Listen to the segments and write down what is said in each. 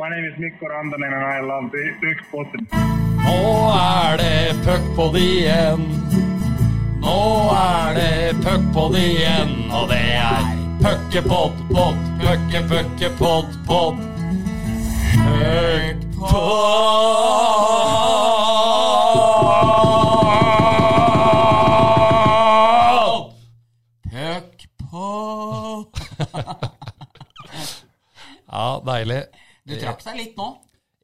My name is Mikko Randanen and I love the Puckpodden. Nå er det puckpod igjen. Nå er det puckpod igjen, og det er puckepod, pod, pucke, pucke, pod, pod. Puckpod. Ja, deilig. Du trakk deg litt nå.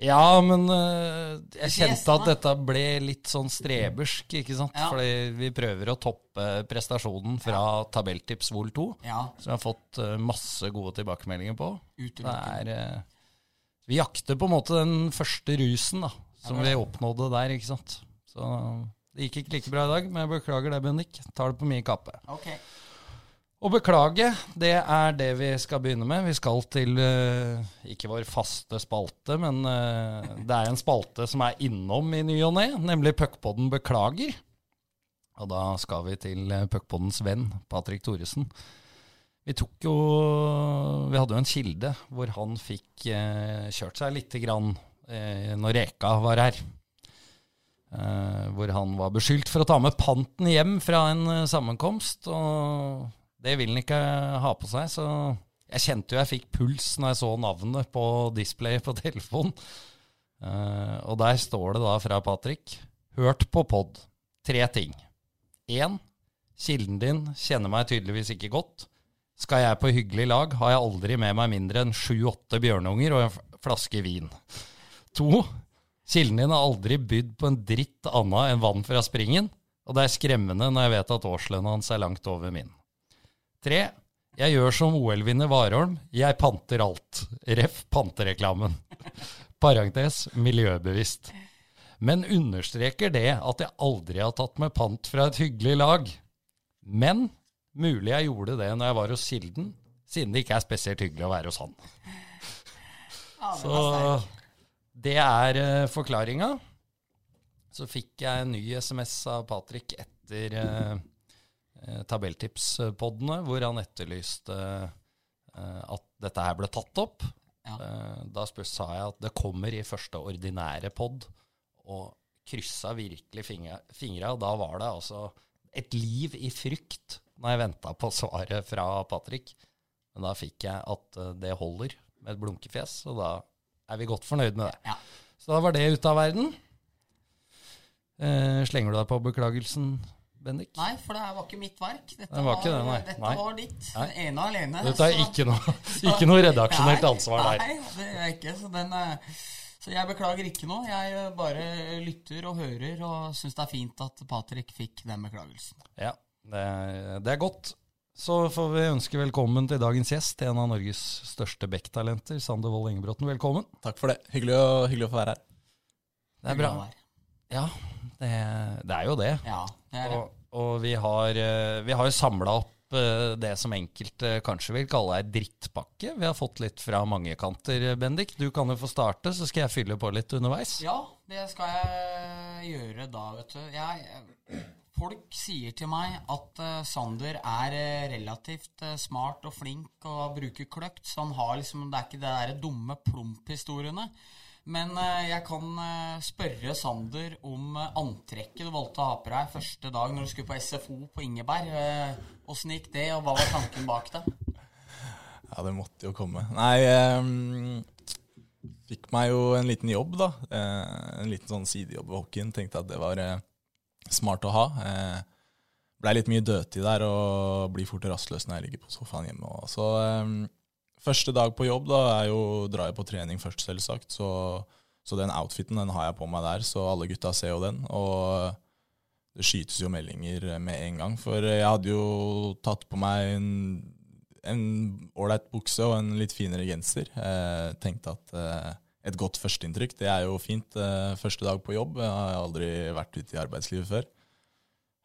Ja, men uh, jeg kjente at dette ble litt sånn strebersk, ikke sant? Ja. Fordi vi prøver å toppe prestasjonen fra Tabelltips Vol 2, Ja, som jeg har fått uh, masse gode tilbakemeldinger på. Det er uh, Vi jakter på en måte den første rusen da, som vi oppnådde der, ikke sant? Så det gikk ikke like bra i dag, men jeg beklager det, Bendik. Tar det på min kappe. Ok. Å beklage, det er det vi skal begynne med. Vi skal til uh, ikke vår faste spalte, men uh, det er en spalte som er innom i ny og ne, nemlig Puckpodden beklager. Og da skal vi til uh, Puckpoddens venn, Patrick Thoresen. Vi tok jo Vi hadde jo en kilde hvor han fikk uh, kjørt seg lite grann eh, når Reka var her. Eh, hvor han var beskyldt for å ta med panten hjem fra en eh, sammenkomst. Og det vil han ikke ha på seg, så jeg kjente jo jeg fikk puls når jeg så navnet på displayet på telefonen. Uh, og der står det da fra Patrick Hørt på pod. Tre ting. Én. Kilden din kjenner meg tydeligvis ikke godt. Skal jeg på hyggelig lag, har jeg aldri med meg mindre enn sju-åtte bjørnunger og en flaske vin. To. Kilden din har aldri bydd på en dritt annet enn vann fra springen, og det er skremmende når jeg vet at årslønna hans er langt over min. Tre. Jeg gjør som OL-vinner Warholm, jeg panter alt. Ref. pantereklamen. Parentes miljøbevisst. Men understreker det at jeg aldri har tatt med pant fra et hyggelig lag. Men mulig jeg gjorde det når jeg var hos Kilden, siden det ikke er spesielt hyggelig å være hos han. Så det er uh, forklaringa. Så fikk jeg en ny SMS av Patrick etter uh, tabelltipspoddene, hvor han etterlyste eh, at dette her ble tatt opp. Ja. Eh, da sa jeg at det kommer i første ordinære pod, og kryssa virkelig fingra, da var det altså et liv i frykt når jeg venta på svaret fra Patrick. Men da fikk jeg at eh, det holder med et blunkefjes, og da er vi godt fornøyd med det. Ja. Så da var det ute av verden. Eh, slenger du deg på beklagelsen, Bendik? Nei, for det her var ikke mitt verk. Dette Det var ikke det, nei. Dette Nei. var ditt. Nei. Ene og alene. Dette er så- ikke noe, ikke noe redaksjonelt Nei, ansvar der. Nei, det gjør jeg ikke. Så, den, eh, så jeg beklager ikke noe. Jeg eh, bare lytter og hører og syns det er fint at Patrick fikk den beklagelsen. Ja, det, det er godt. Så får vi ønske velkommen til dagens gjest, en av Norges største backtalenter, Sander Wold Ingebråten. Velkommen. Takk for det. Hyggelig å, hyggelig å få være her. Det er bra. Ja, det, det er jo det. Ja, det er det. Og, og vi har, eh, vi har jo samla opp eh, det som enkelte kanskje vil kalle ei drittpakke. Vi har fått litt fra mange kanter, Bendik. Du kan jo få starte, så skal jeg fylle på litt underveis. Ja, det skal jeg gjøre da, vet du. Jeg, folk sier til meg at eh, Sander er relativt smart og flink og bruker kløkt, så han har liksom Det er ikke det der dumme plump-historiene. Men eh, jeg kan eh, spørre Sander om eh, antrekket du valgte å ha på deg første dag når du skulle på SFO på Ingeberg. Eh, Åssen gikk det, og hva var tanken bak det? Ja, det måtte jo komme. Nei, ehm, fikk meg jo en liten jobb, da. Eh, en liten sånn sidejobb ved hockeyen. Tenkte at det var eh, smart å ha. Eh, Blei litt mye dødtid der og blir fort rastløs når jeg ligger på sofaen hjemme. Også. så ehm, Første dag på jobb da er jo, drar jeg på trening først, selvsagt. Så, så den outfiten den har jeg på meg der, så alle gutta ser jo den. Og det skytes jo meldinger med en gang. For jeg hadde jo tatt på meg en ålreit bukse og en litt finere genser. Eh, tenkte at eh, et godt førsteinntrykk, det er jo fint eh, første dag på jobb. Jeg har aldri vært ute i arbeidslivet før.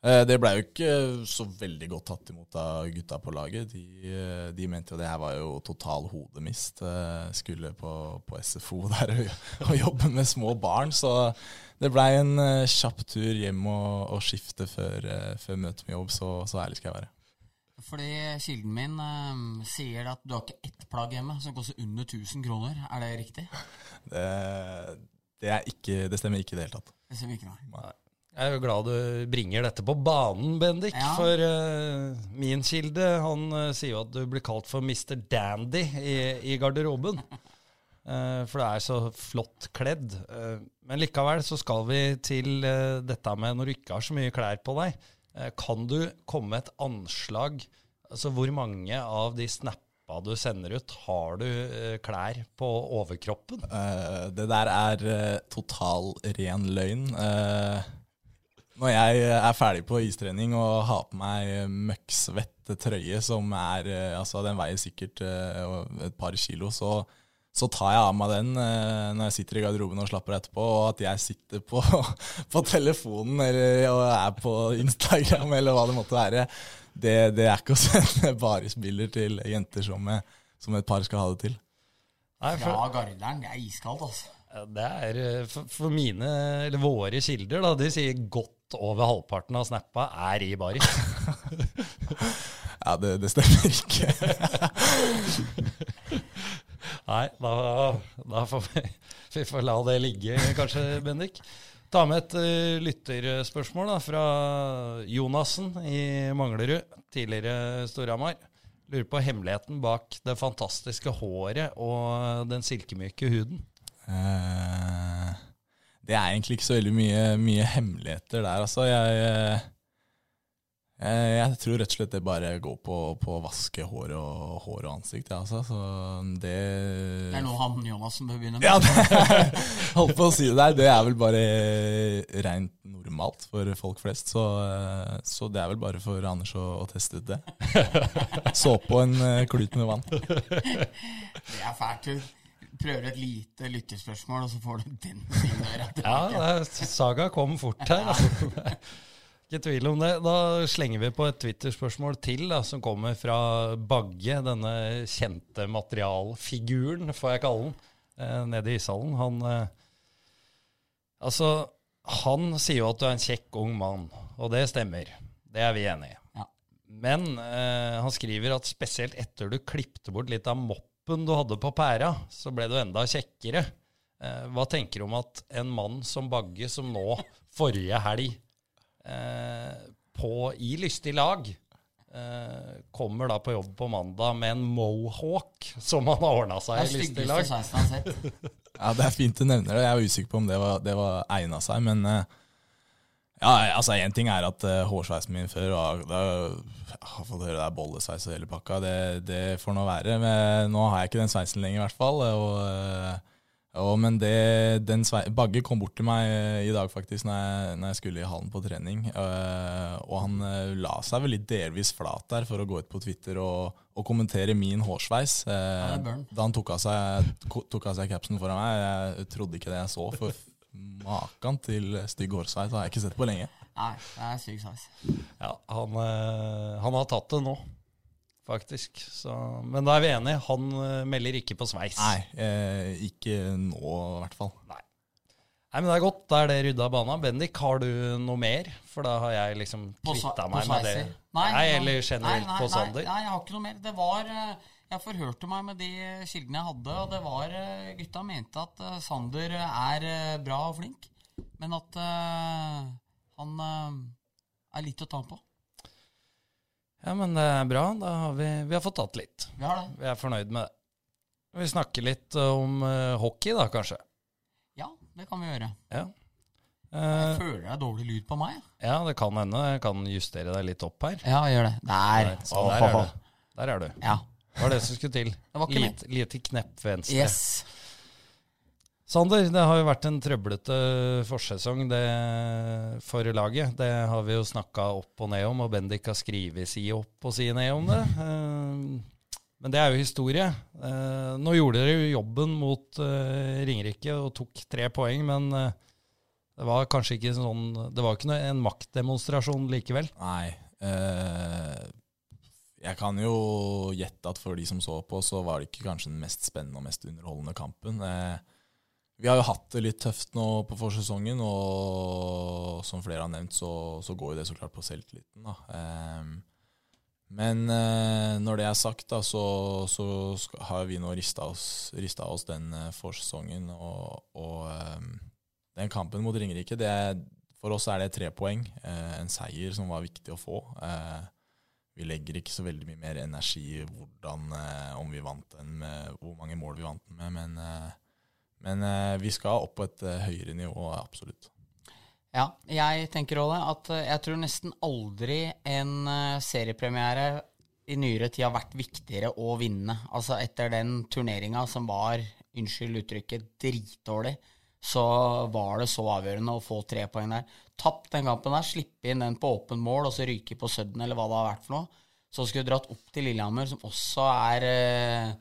Eh, det blei jo ikke så veldig godt tatt imot av gutta på laget. De, eh, de mente jo det her var jo total hodemist. Eh, skulle på, på SFO der og, og jobbe med små barn. Så det blei en kjapp tur hjem og, og skifte før, før møtet med jobb. Så, så ærlig skal jeg være. Fordi kilden min eh, sier at du har ikke ett plagg hjemme som koster under 1000 kroner. Er det riktig? Det, det, er ikke, det stemmer ikke i det hele tatt. Det stemmer ikke, nei. Jeg er jo glad du bringer dette på banen, Bendik. Ja. For uh, min kilde han uh, sier jo at du blir kalt for Mr. Dandy i, i garderoben. Uh, for du er så flott kledd. Men likevel så skal vi til dette med når du ikke har så mye klær på deg. Kan du komme med et anslag? Altså hvor mange av de snappa du sender ut, har du klær på overkroppen? Det der er total ren løgn. Eh, når jeg er ferdig på istrening og har på meg møkksvett trøye som er eh, Altså, den veier sikkert eh, et par kilo, så, så tar jeg av meg den eh, når jeg sitter i garderoben og slapper av etterpå. Og at jeg sitter på, på telefonen eller og er på Instagram eller hva det måtte være, det, det er ikke å sende barisbilder til jenter som, eh, som et par skal ha det til. Nei, for, Ja, Garderen, er iskaldt, altså. Det er eh, for, for mine, eller våre kilder, da, de sier godt over halvparten av snappa er i baris. Ja, det, det stemmer ikke. Nei, da, da får vi, vi får la det ligge, kanskje, Bendik. Ta med et uh, lytterspørsmål da, fra Jonassen i Manglerud, tidligere Storhamar. Lurer på hemmeligheten bak det fantastiske håret og den silkemyke huden. Eh, det er egentlig ikke så veldig mye, mye hemmeligheter der, altså. Jeg, eh, jeg, jeg tror rett og slett det bare går på, på å vaske hår og, hår og ansikt, ja, altså. Så det Det er nå han Jonassen bør begynne med. Ja, det, holdt på å si det der. Det er vel bare rent normalt for folk flest. Så, eh, så det er vel bare for Anders å, å teste ut det. Såpe og en eh, klut med vann. Det er fælt. Prøver et lite lytterspørsmål, og så får du den singdøra Ja, tilbake. det er, saga kom fort her. Altså. Ikke tvil om det. Da slenger vi på et Twitter-spørsmål til, da, som kommer fra Bagge, denne kjente materialfiguren, får jeg kalle den, eh, nede i ishallen. Han eh, Altså, han sier jo at du er en kjekk ung mann, og det stemmer. Det er vi enig i. Ja. Men eh, han skriver at spesielt etter du klipte bort litt av moppen du hadde på pæra, så ble du enda kjekkere. Eh, hva tenker du om at en mann som Bagge, som nå, forrige helg, eh, på, i lystig lag, eh, kommer da på jobb på mandag med en mohawk som han har ordna seg i lystig lag? Ja, Det er fint du nevner det. Jeg er usikker på om det var, det var egna seg, men eh, ja, altså Én ting er at uh, hårsveisen min før og da, Jeg har fått høre det er bollesveis og hele pakka. Det, det får nå være. Men nå har jeg ikke den sveisen lenger, i hvert fall. Og, eh, og, men det, den svei, Bagge kom bort til meg eh, i dag faktisk når jeg, når jeg skulle i hallen på trening. Uh, og han uh, la seg vel litt delvis flat der for å gå ut på Twitter og, og kommentere min hårsveis. han. da han tok av, seg, tok av seg capsen foran meg. Jeg trodde ikke det jeg så. For maken til stygg hårsveis har jeg ikke sett på lenge. Nei, det er stygg sveis. Ja, han, eh, han har tatt det nå, faktisk. Så, men da er vi enige. Han eh, melder ikke på sveis. Nei, eh, ikke nå i hvert fall. Nei. Nei, men det er godt. Da er det rydda av bana. Bendik, har du noe mer? For da har jeg liksom kvitta meg med det. Nei, Nei, eller generelt nei, på Sander. Nei, jeg har ikke noe mer. Det var eh, Jeg forhørte meg med de kildene jeg hadde, og det var eh, Gutta mente at eh, Sander er bra og flink, men at uh, han uh, er litt å ta på. Ja, men det er bra. Da har vi, vi har fått tatt litt. Vi har det. Vi er fornøyd med det. Vi snakker litt om uh, hockey, da, kanskje. Det kan vi gjøre. Ja. Jeg Eh, føler det er dårlig lyd på meg. ja, det kan hende. Jeg kan justere deg litt opp her. Ja, gjør det. Der. Så der er du. Der er du. Ja. Det var det som skulle til. Det var ikke Lite, lite knepp venstre. Yes. Sander, det har jo vært en trøblete forsesong det, for laget. Det har vi jo snakka opp og ned om, og Bendik har skrevet si opp og si ned om det. Eh, Men det er jo historie. Eh, Nå gjorde dere jo jobben mot eh, Ringerike og tok tre poeng, men eh, det var kanskje ikke sånn Det var ikke noe- en maktdemonstrasjon likevel. Nei. Eh, jeg kan jo gjette at for de som så på, så var det ikke kanskje den mest spennende og mest underholdende kampen. Eh, vi har jo hatt det litt tøft nå på forsesongen, og som flere har nevnt, så, så går jo det så klart på selvtilliten. Da. Men eh, når det er sagt, da, så, så har vi nå rista oss, oss den eh, forsesongen. Og, og eh, den kampen mot Ringerike, det for oss er det tre poeng. En seier som var viktig å få. Vi legger ikke så veldig mye mer energi i hvordan, om vi vant den med, hvor mange mål vi vant den med, men, men vi skal opp på et høyere nivå, absolutt. Ja, jeg tenker det. At eh, jeg tror nesten aldri en eh, seriepremiere i nyere tid har vært viktigere å vinne. Altså etter den turneringa som var, unnskyld uttrykket, dritdårlig, så var det så avgjørende å få tre poeng der. Tapt den kampen der, slippe inn den på åpen mål og så ryke på Sudden eller hva det har vært for noe. Så skulle du dratt opp til Lillehammer, som også er eh,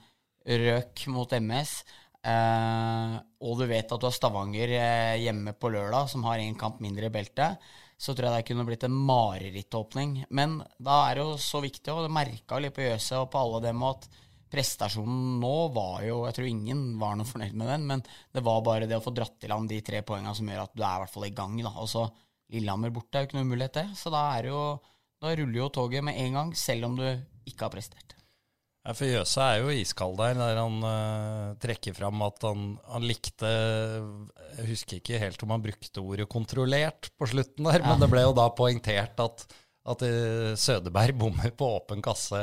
røk mot MS. Eh, og du vet at du har Stavanger eh, hjemme på lørdag, som har én kamp mindre i beltet. Så tror jeg det kunne blitt en marerittåpning. Men da er det jo så viktig, og det merka litt på Jøse og på alle dem at prestasjonen nå var jo Jeg tror ingen var noe fornøyd med den, men det var bare det å få dratt i land de tre poengene som gjør at du er i hvert fall i gang. da. Og så Lillehammer borte er jo ikke noe umulighet, det. Så da jo Da ruller jo toget med en gang, selv om du ikke har prestert. Ja, for Jøse er jo iskald der, der han uh, trekker fram at han, han, likte Jeg husker ikke helt om han brukte ordet kontrollert på slutten der, ja. men det ble jo da poengtert at at Sødeberg bommer på åpen kasse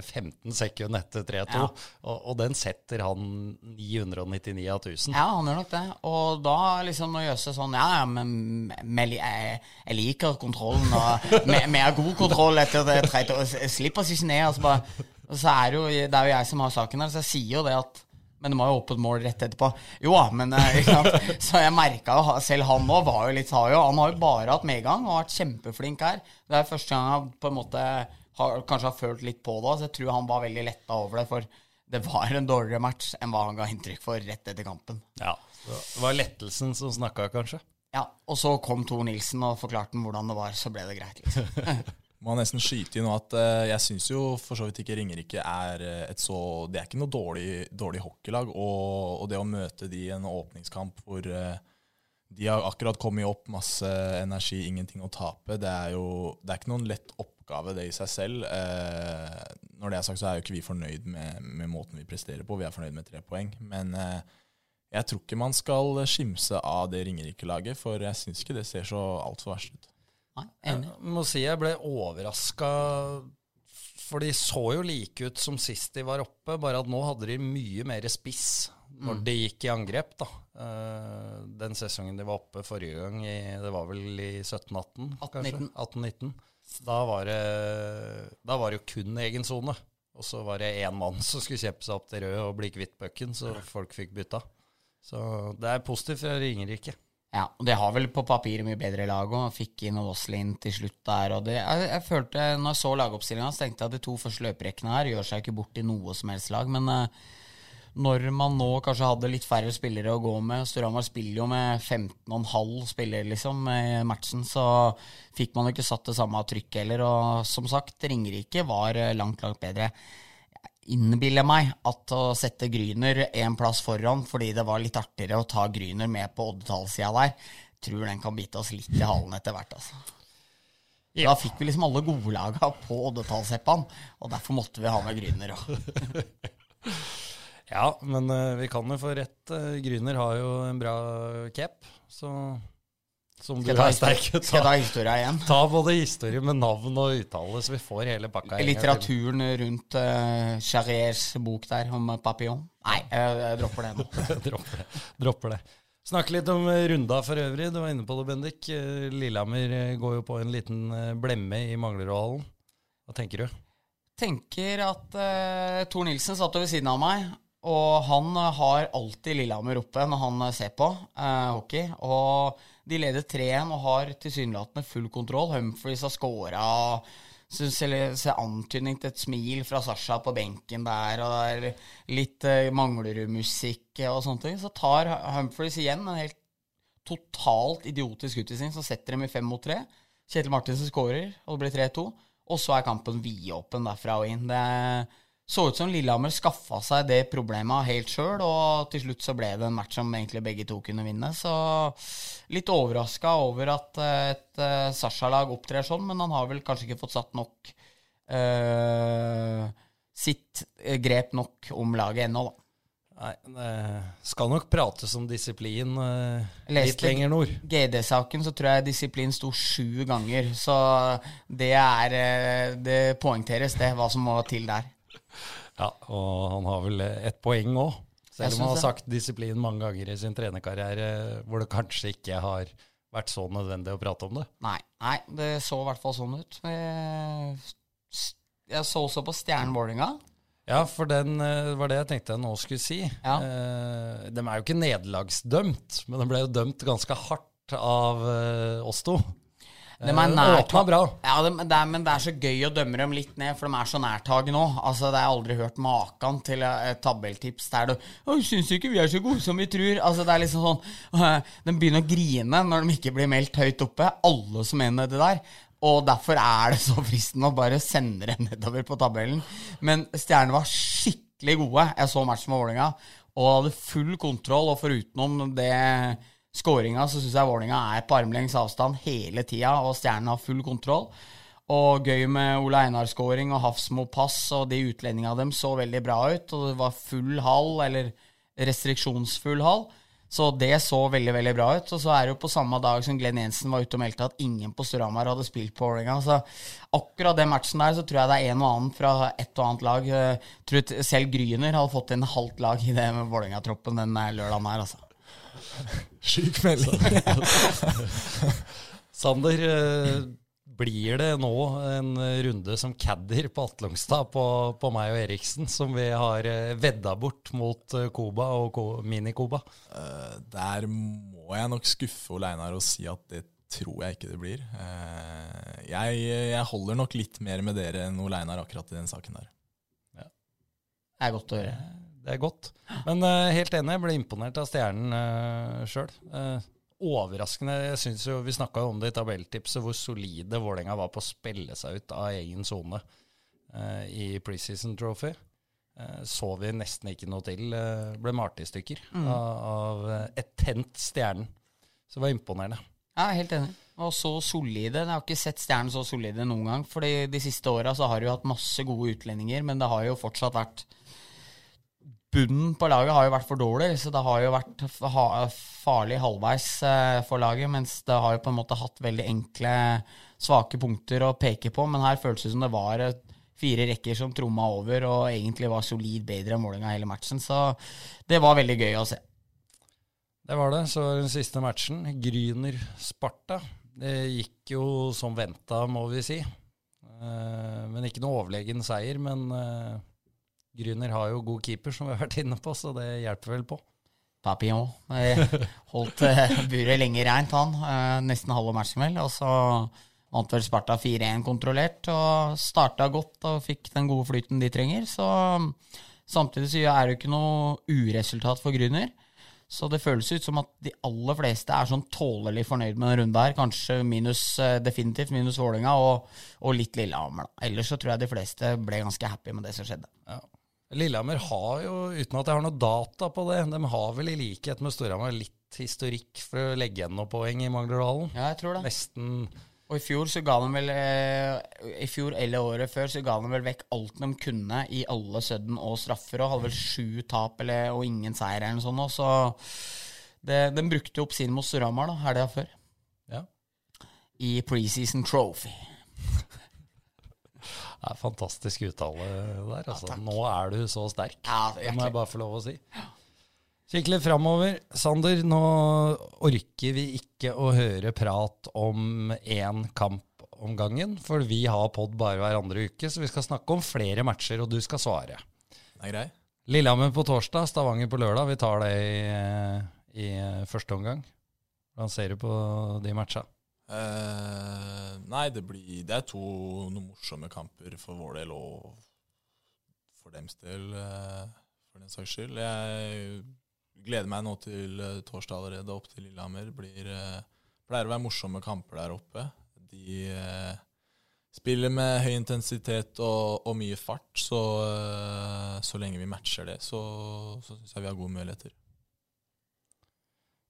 15 sekunder etter 3-2. Ja. Og, og, den setter han 999 av 1000. Ja, han gjør nok det. Og da liksom når gjøre sånn Ja, ja, men, men jeg, jeg, liker kontrollen, og vi har god kontroll etter det 3-2. Slipper oss ikke ned. Og så, bare, og så er det jo det er jo jeg som har saken her, så jeg sier jo det at men det må jo et mål rett etterpå. Jo men eh, Så jeg merka jo Selv han òg var jo litt har jo, Han har jo bare hatt medgang og vært kjempeflink her. Det er første gang han på en måte har, kanskje har følt litt på det. Så jeg tror han var veldig letta over det. For det var en dårligere match enn hva han ga inntrykk for rett etter kampen. Ja, Det var lettelsen som snakka, kanskje? Ja, og så kom Tor Nilsen og forklarte hvordan det var. Så ble det greit, liksom. må nesten skyte inn at uh, jeg syns jo for så vidt ikke Ringerike er eh, et så Det er ikke noe dårlig, dårlig hockeylag. Og, og, det å møte de i en åpningskamp hvor uh, de har akkurat kommet opp, masse energi, ingenting å tape, det er jo det er ikke noen lett oppgave, det i seg selv. Når det er sagt, så er jo ikke vi fornøyd med, med måten vi presterer på. Vi er fornøyd med tre poeng. Men jeg tror ikke man skal skimse av det Ringerike-laget, for jeg syns ikke det ser så altfor verst ut. Nei, enig. Jeg må si jeg ble overraska, for de så jo like ut som sist de var oppe, bare at nå hadde de mye mer spiss når mm. de gikk i angrep. da. Uh, den sesongen de var oppe forrige gang, i, det var vel i 17-18? 18-19. Da, da var det jo kun egen sone. Og så var det én mann som skulle kjempe seg opp til rød og bli kvitt pucken, så folk fikk bytta. Så det er positivt fra Ringerike. Ja, og det har vel på papiret mye bedre lag òg. Fikk inn Oslin til slutt der. det, jeg, jeg, følte, når jeg så lagoppstillinga, tenkte jeg at de to første løperekkene her gjør seg ikke bort i noe som helst lag. Men uh, når man nå kanskje hadde litt færre spillere å gå med Storhamar spiller jo med 15,5 spillere liksom i matchen, så fikk man jo ikke satt det samme trykket heller. Og som sagt, Ringerike var eh, langt, langt bedre innbiller meg at å sette Gryner en plass foran fordi det var litt artigere å ta Gryner med på oddetallssida der, tror den kan bite oss litt i halen etter hvert. altså. Ja. Da fikk vi liksom alle godlaga på oddetallsheppaen, og derfor måtte vi ha med Gryner. ja, men uh, vi kan jo få rett. Uh, Gryner har jo en bra cap, så som skal, jeg ta, skal ta historia igjen? Ta både historie med navn og uttale, så vi får hele pakka. Litteraturen rundt uh, Charriers bok der om Papillon? Nei, jeg, jeg dropper det nå. dropper det. Dropper det. Snakke litt om runda for øvrig. Du var inne på det, Bendik. Eh, Lillehammer eh, går jo på en liten blemme i Manglerudhallen. Hva tenker du? Tenker at uh, Tor Nilsen satt ved siden av meg, og han har alltid Lillehammer oppe når han ser på uh, hockey. Og de leder 3-1 og har tilsynelatende full kontroll. Humphries har scora. Ser antydning til et smil fra Sasha på benken der, og det er litt uh, Manglerud-musikk og sånne ting. Så tar Humphries igjen en helt totalt idiotisk utvisning, så setter dem i fem mot tre. Kjetil Martinsen skårer, og det blir 3-2. Og så er kampen vidåpen derfra og inn. Det er så ut som Lillehammer skaffa seg det problemet helt sjøl, og til slutt så ble det en match som egentlig begge to kunne vinne. Så litt overraska over at et uh, Sasha-lag opptrer sånn, men han har vel kanskje ikke fått satt nok uh, sitt eh, grep nok om laget ennå, da. Nei, det skal nok prates om disiplin eh, litt lenger nord. GD-saken så tror jeg disiplin sto sju ganger, så det er eh, Det poengteres, det, hva som må til der. Ja, og han har vel ett poeng òg. Selv om han har sagt disiplin mange ganger i sin trenerkarriere hvor det kanskje ikke har vært så nødvendig å prate om det. Nei, nei, det så i hvert fall sånn ut. Jeg, så også på Stjernen Vålerenga. Ja, for den eh, var det jeg tenkte jeg nå skulle si. Ja. Eh, de er jo ikke nederlagsdømt, men de ble jo dømt ganske hardt av eh, oss to. De er Eh, bra. Ja, det, det er, men det er så gøy å dømme dem litt ned, for de er så nærtagende òg. Altså, det har jeg aldri hørt maken til et tabelltips der du «Å, 'Syns ikke vi er så gode som vi tror.' Altså, det er liksom sånn De begynner å grine når de ikke blir meldt høyt oppe, alle som mener det der. Og derfor er det så fristende å bare sende dem nedover på tabellen. Men Stjerne var skikkelig gode. Jeg så matchen med Vålerenga og hadde full kontroll. Og forutenom det skåringa, så syns jeg Vålerenga er på armlengs avstand hele tida, og Stjernen har full kontroll. Og gøy med Ole Einar-skåring og Hafsmo pass, og de utlendinga dem så veldig bra ut. Og det var full hall, eller restriksjonsfull hall. Så det så veldig veldig bra ut. Og så er det jo på samme dag som Glenn Jensen var ute og meldte at ingen på Storhamar hadde spilt på Vålerenga. Så akkurat den matchen der så tror jeg det er en og annen fra et og annet lag. Jeg tror selv Gryner hadde fått en halvt lag i det med Vålerenga-troppen den lørdagen her, altså. Sjuk melding. Sander, eh, blir det nå en runde som cadder på Atlungstad på, på meg og Eriksen, som vi har eh, vedda bort mot eh, Koba og Ko- Mini-Koba? Eh, der må jeg nok skuffe Ole Einar og si at det tror jeg ikke det blir. Eh, jeg, jeg holder nok litt mer med dere enn Ole Einar akkurat i den saken der. Det er godt å høre. Det er godt. Men uh, helt enig, jeg ble imponert av Stjernen uh, sjøl. overraskende. Jeg synes jo, Vi snakka om det i tabelltipset, hvor solide Vålerenga var på å spille seg ut av egen sone uh, i preseason trophy. Eh, så vi nesten ikke noe til. Uh, ble malt i stykker av, av eh, et tent Stjernen. Så det var imponerende. Ja, helt enig. Og så solide. Jeg har ikke sett Stjernen så solide noen gang. For de siste åra har de jo hatt masse gode utlendinger, men det har jo fortsatt vært Bunnen på laget har jo vært for dårlig, så det har jo vært farlig halvveis eh, for laget. Mens det har jo på en måte hatt veldig enkle, svake punkter å peke på. Men her føltes det som det var eh, fire rekker som tromma over og egentlig var solid bedre enn Vålerenga hele matchen. Så det var veldig gøy å se. Det var det. Så den siste matchen. Gryner-Sparta. Det gikk jo som venta, må vi si. Eh, men ikke noe overlegen seier. Men Gryner har jo god keeper, som vi har vært inne på, så det hjelper vel på. Papillon. Eh, Holdt eh, buret lenge reint, han. Eh, Nesten halve matchen, vel. Og så vant vel Sparta 4-1 kontrollert, og starta godt og fikk den gode flyten de trenger. Så samtidig så er det jo ikke noe uresultat for Grüner. Så det føles ut som at de aller fleste er sånn tålelig fornøyd med den runden her. Kanskje minus, definitivt minus Vålerenga og, og litt Lillehammer. Ellers så tror jeg de fleste ble ganske happy med det som skjedde. Ja. Lillehammer har jo, uten at jeg har noe data på det, de har vel i likhet med Storhamar litt historikk for å legge igjen noen poeng i Manglerudhallen. Ja, jeg tror det. Nesten Og i fjor så ga de vel eh, I fjor eller året før så ga de vel vekk alt de kunne i alle sudden og straffer, og hadde vel sju tap eller, og ingen seier eller noe sånt. Så det, de brukte opp sin mot Storhamar helga før. Ja. I preseason trophy. Det er fantastisk uttale der. Altså. Nå er du så sterk. Ja, Det må jeg bare få lov å si. Kikk litt framover. Sander, nå orker vi ikke å høre prat om én kamp om gangen, for vi har pod bare hver andre uke, så vi skal snakke om flere matcher, og du skal svare. Det er grei. Lillehammer på torsdag, Stavanger på lørdag. Vi tar det i, i første omgang. Hvordan ser du på de matcha? Eh, nei, det, blir, det er to noen morsomme kamper for vår del og for dems del, uh, for den saks skyld. Jeg gleder meg nå til eh, torsdag allerede, opp til Lillehammer. Blir, uh, pleier å være morsomme kamper der oppe. De spiller med høy intensitet og, og mye fart, så, så lenge vi matcher det, så, så syns jeg vi har gode muligheter.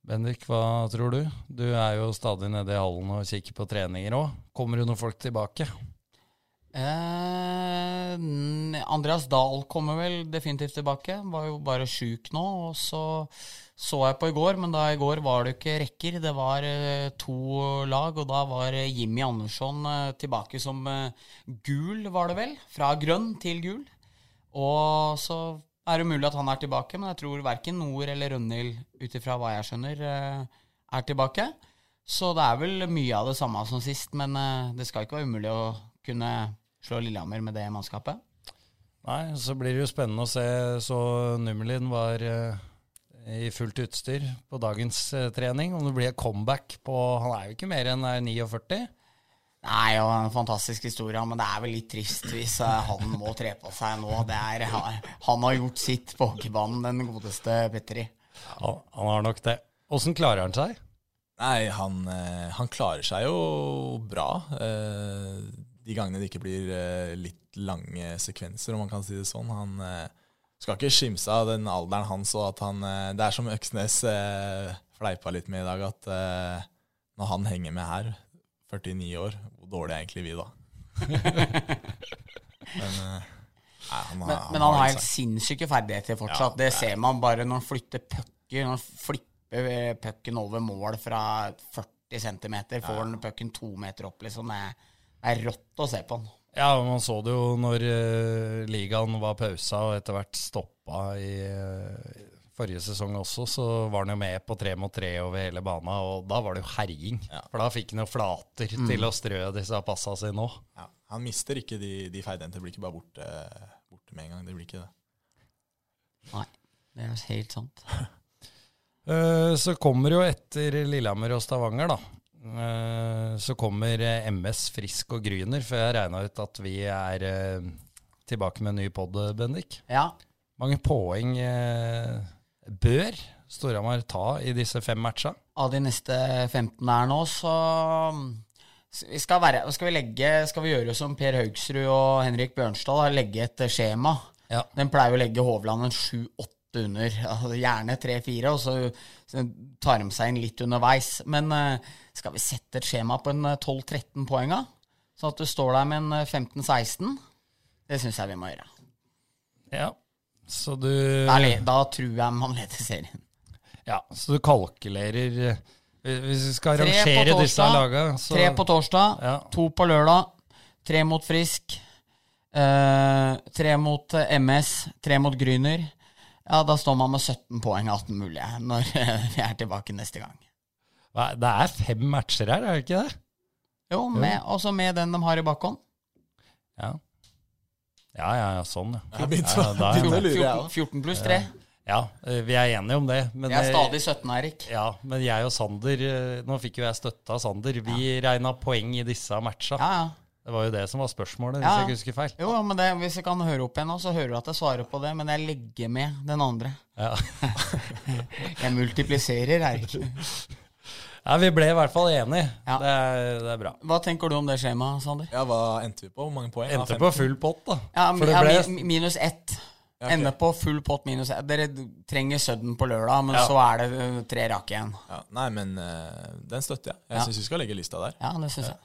Bendik, hva tror du? Du er jo stadig nede i hallen og kikker på treninger òg. Kommer det noen folk tilbake? Eh, Andreas Dahl kommer vel definitivt tilbake. Var jo bare sjuk nå. Og så så jeg på i går, men da i går var det jo ikke rekker. Det var eh, to lag, og da var Jimmy Andersson eh, tilbake som eh, gul, var det vel? Fra grønn til gul. Og så er det mulig at han er tilbake, men jeg tror verken Nord eller Rønhild, ut ifra hva jeg skjønner, eh, er tilbake. Så det er vel mye av det samme som sist, men eh, det skal ikke være umulig å kunne slå Lillehammer med det mannskapet. Nei, så blir det jo spennende å se. Så Nummelin var eh, i fullt utstyr på dagens trening. Om det blir et comeback på Han er jo ikke mer enn er 49. Nei, og en fantastisk historie, men det er vel litt trist hvis eh, han må tre på seg nå. Det er, han har gjort sitt på hockeybanen, den godeste Petteri. Han, han har nok det. Åssen klarer han seg? Nei, han, eh, han klarer seg jo bra. eh, De gangene det ikke blir litt lange sekvenser, om man kan si det sånn. Han skal ikke skimse av den alderen hans, og at han Det er som Øksnes eh, fleipa litt med i dag, at når han henger med her, 49 år, hvor dårlig er egentlig vi da? Men, eh, nei, han, Men, har- men han har har helt sinnssyke ferdigheter fortsatt. det ser man bare når han flytter pucker. Når han flipper eh, pucken over mål fra 40 cm, får han pucken to meter opp, liksom. Det er, det er rått å se på han. Ja, man så det jo når uh, ligaen var pausa og etter hvert stoppa i forrige sesong også, så var han jo med på tre mot tre over hele bana, og da var det jo herjing. For da fikk han jo flater til å strø disse passa sine òg. Ja, han mister ikke de, de feidhendte, blir ikke bare borte, borte med en gang. Det blir ikke det. Nei, det er helt sant. Eh, Så kommer jo etter Lillehammer og Stavanger, da. eh, Så kommer eh, MS Frisk og Gryner, for jeg regna ut at vi er tilbake med en ny pod, Bendik. Ja, Mange poeng eh, bør Storhamar ta i disse fem matchene? av de neste 15 her nå, så skal, være, skal, vi legge, skal vi gjøre som Per Haugsrud og Henrik Bjørnstad, legge et skjema. Ja. Den pleier å legge Hovland en sju-åtte under, altså gjerne tre-fire, og så, tar de seg inn litt underveis. Men eh, skal vi sette et skjema på en eh, 12-13 poeng, da? Sånn at du står der med en eh, 15-16? Det syns jeg vi må gjøre. Ja. Så du Da, da tror jeg man leder serien. Ja, så du kalkulerer eh, Hvis vi skal rangere disse laga, så Tre på torsdag, Ja. to på lørdag, tre mot Frisk, eh, tre mot eh, MS, tre mot Gryner. Ja, da står man med 17 poeng av 18 mulige når vi er tilbake neste gang. Det er fem matcher her, er det ikke det? Jo, med, også med den de har i bakhånd. Ja. Ja, ja, ja sånn, ja. Jeg begynte, Ja, da er begynte å det. lure, jeg 14, 14 pluss 3. Ja, eh, vi er enige om det. Men Det er stadig 17, Erik. Ja, men jeg og Sander eh, Nå fikk jo jeg støtte av Sander. Vi regna poeng i disse matcha. Ja, ja. Det var jo det som var spørsmålet, hvis Ja. jeg ikke husker feil. Jo, men det, hvis jeg kan høre opp igjen nå, så hører du at jeg svarer på det, men jeg legger med den andre. Ja. Jeg multipliserer, Erik. ja, Vi ble i hvert fall enige. Ja. Det, er, det er bra. Hva tenker du om det skjemaet, Sander? Ja, hva endte vi på? Hvor mange poeng? Endte 15. på full pott, da. Ja, For det ja, ble minus ett. Ja, okay. Ender på full pott minus ett. Dere trenger Sudden på lørdag, men Ja. så er det uh, tre rake igjen. Ja, nei, men uh, den støtter jeg. Jeg Ja. syns vi skal legge lista der. Ja, det synes jeg.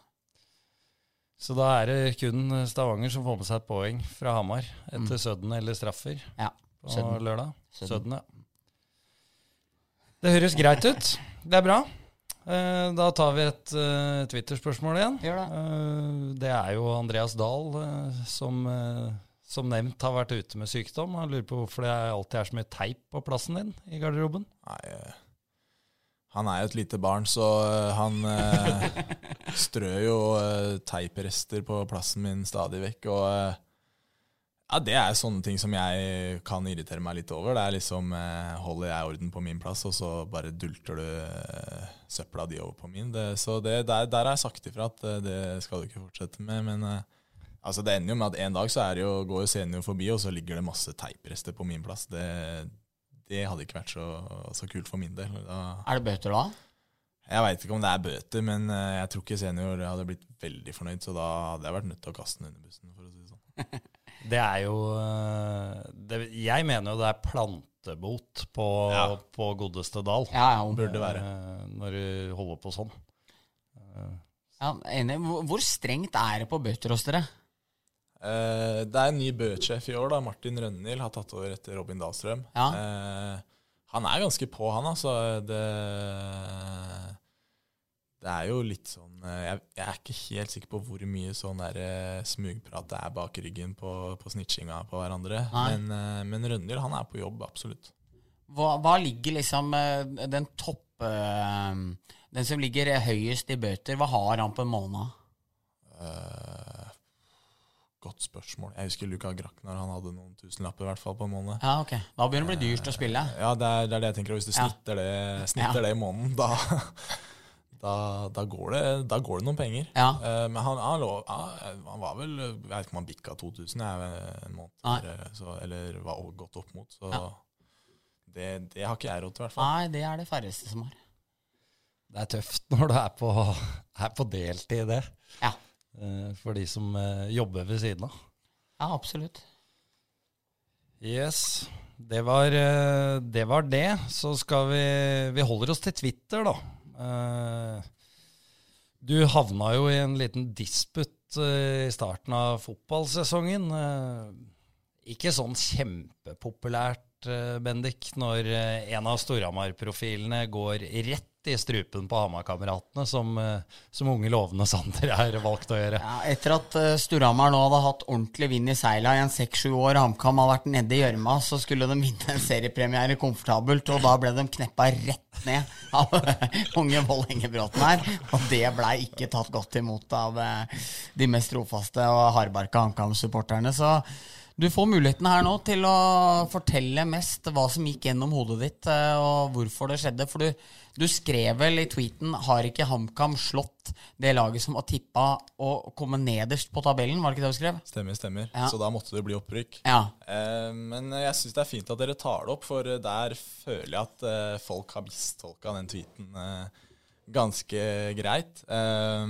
Så da er det kun Stavanger som får med seg et poeng fra Hamar etter Mm. Sudden eller straffer Ja. på Sudden. lørdag. Sudden. Sudden, ja. Det høres greit ut. Det er bra. Eh, Da tar vi et uh, Twitter-spørsmål igjen. Gjør det. Eh, Det er jo Andreas Dahl eh, som, eh, som nevnt har vært ute med sykdom. Han lurer på hvorfor det alltid er så mye teip på plassen din i garderoben. Nei, eh, han er jo et lite barn, så eh, han eh, strør jo eh, teiprester på plassen min stadig vekk. Og eh, ja, det er sånne ting som jeg kan irritere meg litt over. Det er liksom eh, Holder jeg orden på min plass, og så bare dulter du eh, søpla di over på min. Det, så det, der, der har jeg sagt ifra at eh, det skal du ikke fortsette med. Men altså det ender jo med at en dag så er det jo, går jo senior forbi, og så ligger det masse teiprester på min plass. Det, det hadde ikke vært så, så kult for min del. Da, Er det bøter da? jeg veit ikke om det er bøter, men jeg tror ikke senior hadde blitt veldig fornøyd, så da hadde jeg vært nødt til å kaste den under bussen, for å si det sånn. Det er jo eh, det, Jeg mener jo det er plantebot på, Ja. på godeste Dal. Ja, ja. Burde være. eh, Når du holder på sånn. ja enig. Hvor, strengt er det på bøter hos dere? Eh, det er en ny Bø-sjef i år. da, Martin Rønhild har tatt over etter Robin Dahlstrøm. Ja. Eh, han er ganske på, han altså. Det, det er jo litt sånn eh, jeg, jeg er ikke helt sikker på hvor mye sånn der eh, smugprat det er bak ryggen på, på snitchinga på hverandre. Nei. Men, eh, men Rønhild han er på jobb, absolutt. Hva, hva ligger liksom den topp Den som ligger høyest i bøter, hva har han på en måned? Uh, godt spørsmål. Jeg husker Luka Graknar han hadde noen tusenlapper i hvert fall på en måned. Ja, ok. Da begynner det å bli dyrt å spille. Ja, det er, det er det jeg tenker. Hvis du Ja. snitter, det, snitter Ja. det i måneden, da, da, da, går det, da går det noen penger. Ja. Uh, men han, han, lå, han var vel Jeg vet ikke om han bikka 2000 jeg, en måned, eller, så, eller var godt opp mot. Så Ja. det, det har ikke jeg råd til, i hvert fall. Nei, det er det færreste som har. Det er tøft når du er på, er på deltid, det. Ja, Uh, For de som uh, jobber ved siden av. ja absolutt. Yes, det var, eh, det var det. Så skal vi Vi holder oss til Twitter, da. Eh, Du havna jo i en liten disputt eh, i starten av fotballsesongen. Eh, Ikke sånn kjempepopulært, Bendik, når en av Storhamar-profilene går rett i strupen på Hamar-kameratene, som, eh, som unge lovende Sander er valgt å gjøre. Ja, etter at uh, Storhamar nå hadde hatt ordentlig vind i seila i en seks-sju år, HamKam har vært nede i gjørma, så skulle de vinne en seriepremiere komfortabelt, og da ble de kneppa rett ned av unge Vålerengebråten her. Og det blei ikke tatt godt imot av eh, de mest trofaste og hardbarka HamKam-supporterne. Så du får muligheten her nå til å fortelle mest hva som gikk gjennom hodet ditt, eh, og hvorfor det skjedde. For du, du skrev vel i tweeten 'Har ikke HamKam slått det laget som var tippa å komme nederst på tabellen'? Var det ikke det du skrev? Stemmer, stemmer. Ja. Så da måtte det bli opprykk. Ja. Eh, men jeg syns det er fint at dere tar det opp, for der føler jeg at eh, folk har mistolka den tweeten eh, ganske greit. Eh,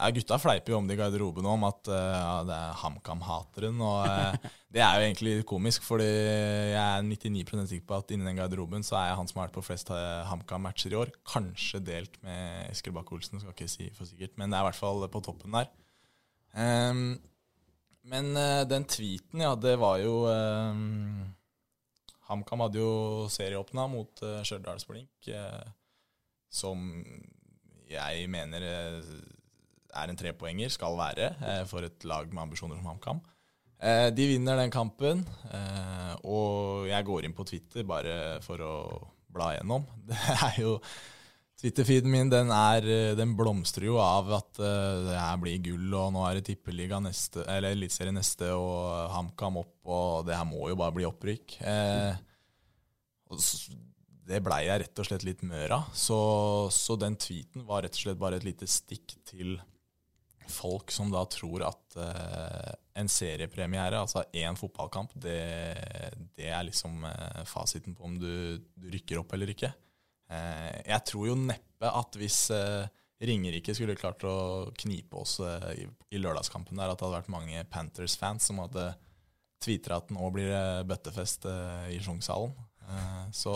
ja, gutta fleiper jo om det i garderoben om at uh, det er HamKam-hateren. Og uh, det er jo egentlig komisk, fordi jeg er 99% sikker på at innen den garderoben så er jeg han som har vært på flest eh, HamKam-matcher i år. Kanskje delt med Eskil Bakke-Olsen, skal ikke si for sikkert, men det er i hvert fall på toppen der. Um, men uh, den tweeten, ja, det var jo um, HamKam hadde jo serieåpna mot uh, Stjørdals-Blink, eh, som jeg mener er en trepoenger, skal være, eh, for et lag med ambisjoner som HamKam. Eh, de vinner den kampen, eh, og jeg går inn på Twitter bare for å bla gjennom. Det er jo Twitter-feeden min den, er, den blomstrer jo av at det her blir gull, og nå er det tippeliga neste, eller eliteserie neste, og HamKam opp, og det her må jo bare bli opprykk. Eh, det blei jeg rett og slett litt mør av. Så, så den tweeten var rett og slett bare et lite stikk til folk som da tror at uh, en seriepremiere, altså én fotballkamp, det, det er liksom uh, fasiten på om du, du rykker opp eller ikke. Uh, jeg tror jo neppe at hvis Ringerike skulle klart å knipe oss i, i lørdagskampen der, at det hadde vært mange Panthers-fans som hadde tvitra at nå blir det bøttefest i Sjongshallen. Så,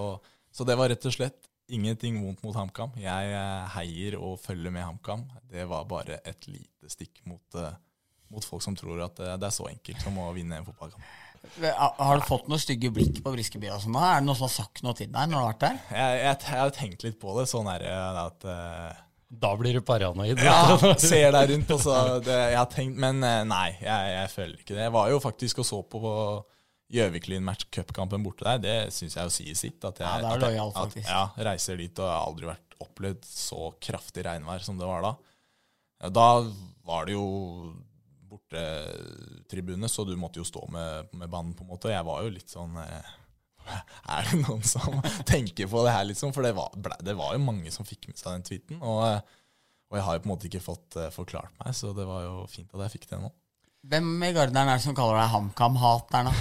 så det var rett og slett ingenting vondt mot HamKam. Jeg eh, heier og følger med HamKam. Det var bare et lite stikk mot, eh, mot folk som tror at eh, det er så enkelt som å vinne en fotballkamp. Har du fått noen stygge blikk på Briskeby og sånn? Er det noen som har sagt noe til deg når du har vært der? Jeg, jeg, jeg har tenkt litt på det, sånn er det at Uh, Da blir du paranoid. Ja, ser deg rundt, og det, Jeg har tenkt Men nei, jeg, jeg føler ikke det. Jeg var jo faktisk og så på Gjøvik-Lyn match cupkampen borte der. Det syns jeg jo sier sitt. At jeg, Ja, det er jeg- lojal, faktisk. Ja, reiser dit og har aldri vært opplevd så kraftig regnvær som det var da. Da var det jo bortetribune, så du måtte jo stå med, med banen, på en måte. Og jeg var jo litt sånn eh, Er det noen som tenker på det her, liksom? For det var, det var jo mange som fikk med seg den tweeten. Og, og jeg har jo på en måte ikke fått eh, forklart meg, så det var jo fint at jeg fikk det nå. Hvem i Garderen er det som kaller deg HamKam-hateren, da?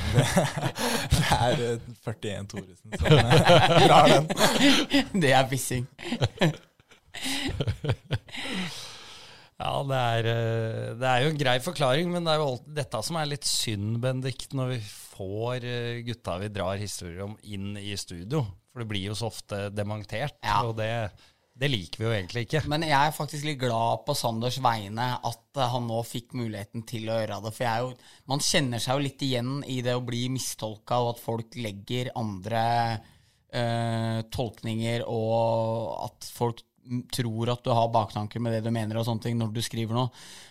Det er eh, 41 Thoresen som eh, drar den. Det er pissing. Ja, det er, eh, det er jo en grei forklaring, men det er jo alt, dette som er litt synd, Bendik, når vi får eh, gutta vi drar historier om inn i studio. For det blir jo så ofte dementert, Ja. og det, Det liker vi jo egentlig ikke. Men jeg er faktisk litt glad på Sanders vegne at eh, han nå fikk muligheten til å gjøre det. For jo, man kjenner seg jo litt igjen i det å bli mistolka, og at folk legger andre øh, tolkninger, og at folk tror at du har baktanker med det du mener og sånne ting når du skriver noe.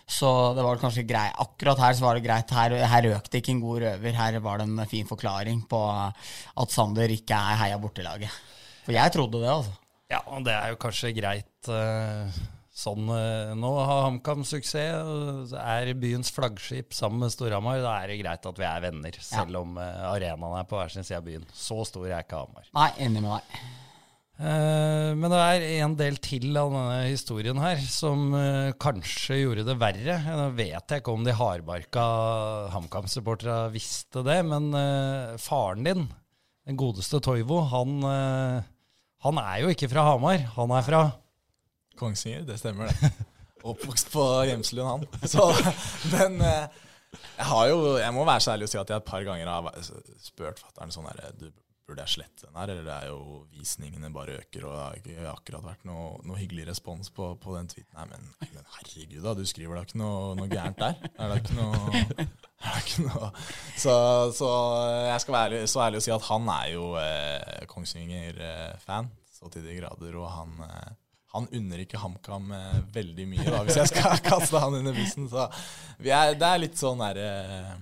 Så det var kanskje greit. Akkurat her så var det greit. Her, her røk det ikke en god røver. Her var det en fin forklaring på at Sander ikke er heia bortelaget. For jeg trodde det, altså. Ja, og det er jo kanskje greit eh, sånn eh, Nå har HamKam suksess, er byens flaggskip sammen med Storhamar. Da er det greit at vi er venner, selv om eh, arenaen er på hver sin side av byen. Så stor er ikke Hamar. Nei, enig med deg. Men det er en del til av denne historien her som kanskje gjorde det verre. Nå vet jeg ikke om de hardbarka HamKam-supporterne visste det, men faren din, den godeste Toivo, han, han er jo ikke fra Hamar. Han er fra Kongsvinger, det stemmer det. Oppvokst på Gjemselund, han. Så, men eh, jeg har jo Jeg må være så ærlig og si at jeg et par ganger har spurt fatter'n sånn her Du, burde jeg slette den her, eller det er jo visningene bare øker, og det har ikke akkurat vært noe, noe hyggelig respons på, på den tweeten. Nei, men, men herregud, da, du skriver da ikke noe, noe gærent der? Er det ikke noe, er det ikke noe så, så jeg skal være så ærlig og si at han er jo eh, Kongsvinger-fan, så til de grader, og han eh, han unner ikke HamKam eh, veldig mye, da, hvis jeg skal kaste han under bussen. Så er, det er litt sånn derre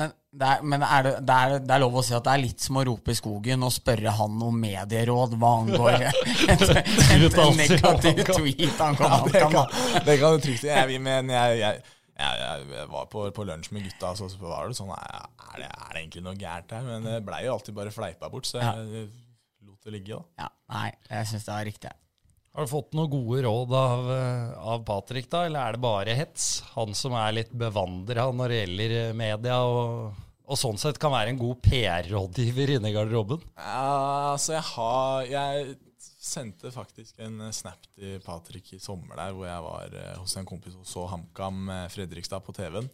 Men, det er, men er det, det, er, det er lov å si at det er litt som å rope i skogen og spørre han om medieråd hva angår en, en negativ tweet angående det, HamKam. da. det kan du trygt si. Jeg, men jeg, jeg, jeg, jeg var på, på lunsj med gutta, så var det sånn Er det, er det egentlig noe gærent her? Men det blei jo alltid bare fleipa bort, så jeg lot det ligge, da. Ja, nei, jeg syns det var riktig. Har du fått noen gode råd av, eh, av Patrick, da, eller er det bare hets? Han som er litt bevandra når det gjelder eh, media, og, og sånn sett kan være en god PR-rådgiver inne i garderoben? Ja, altså jeg har Jeg sendte faktisk en eh, snap til Patrick i sommer der, hvor jeg var hos en kompis og så HamKam Fredrikstad på TV-en.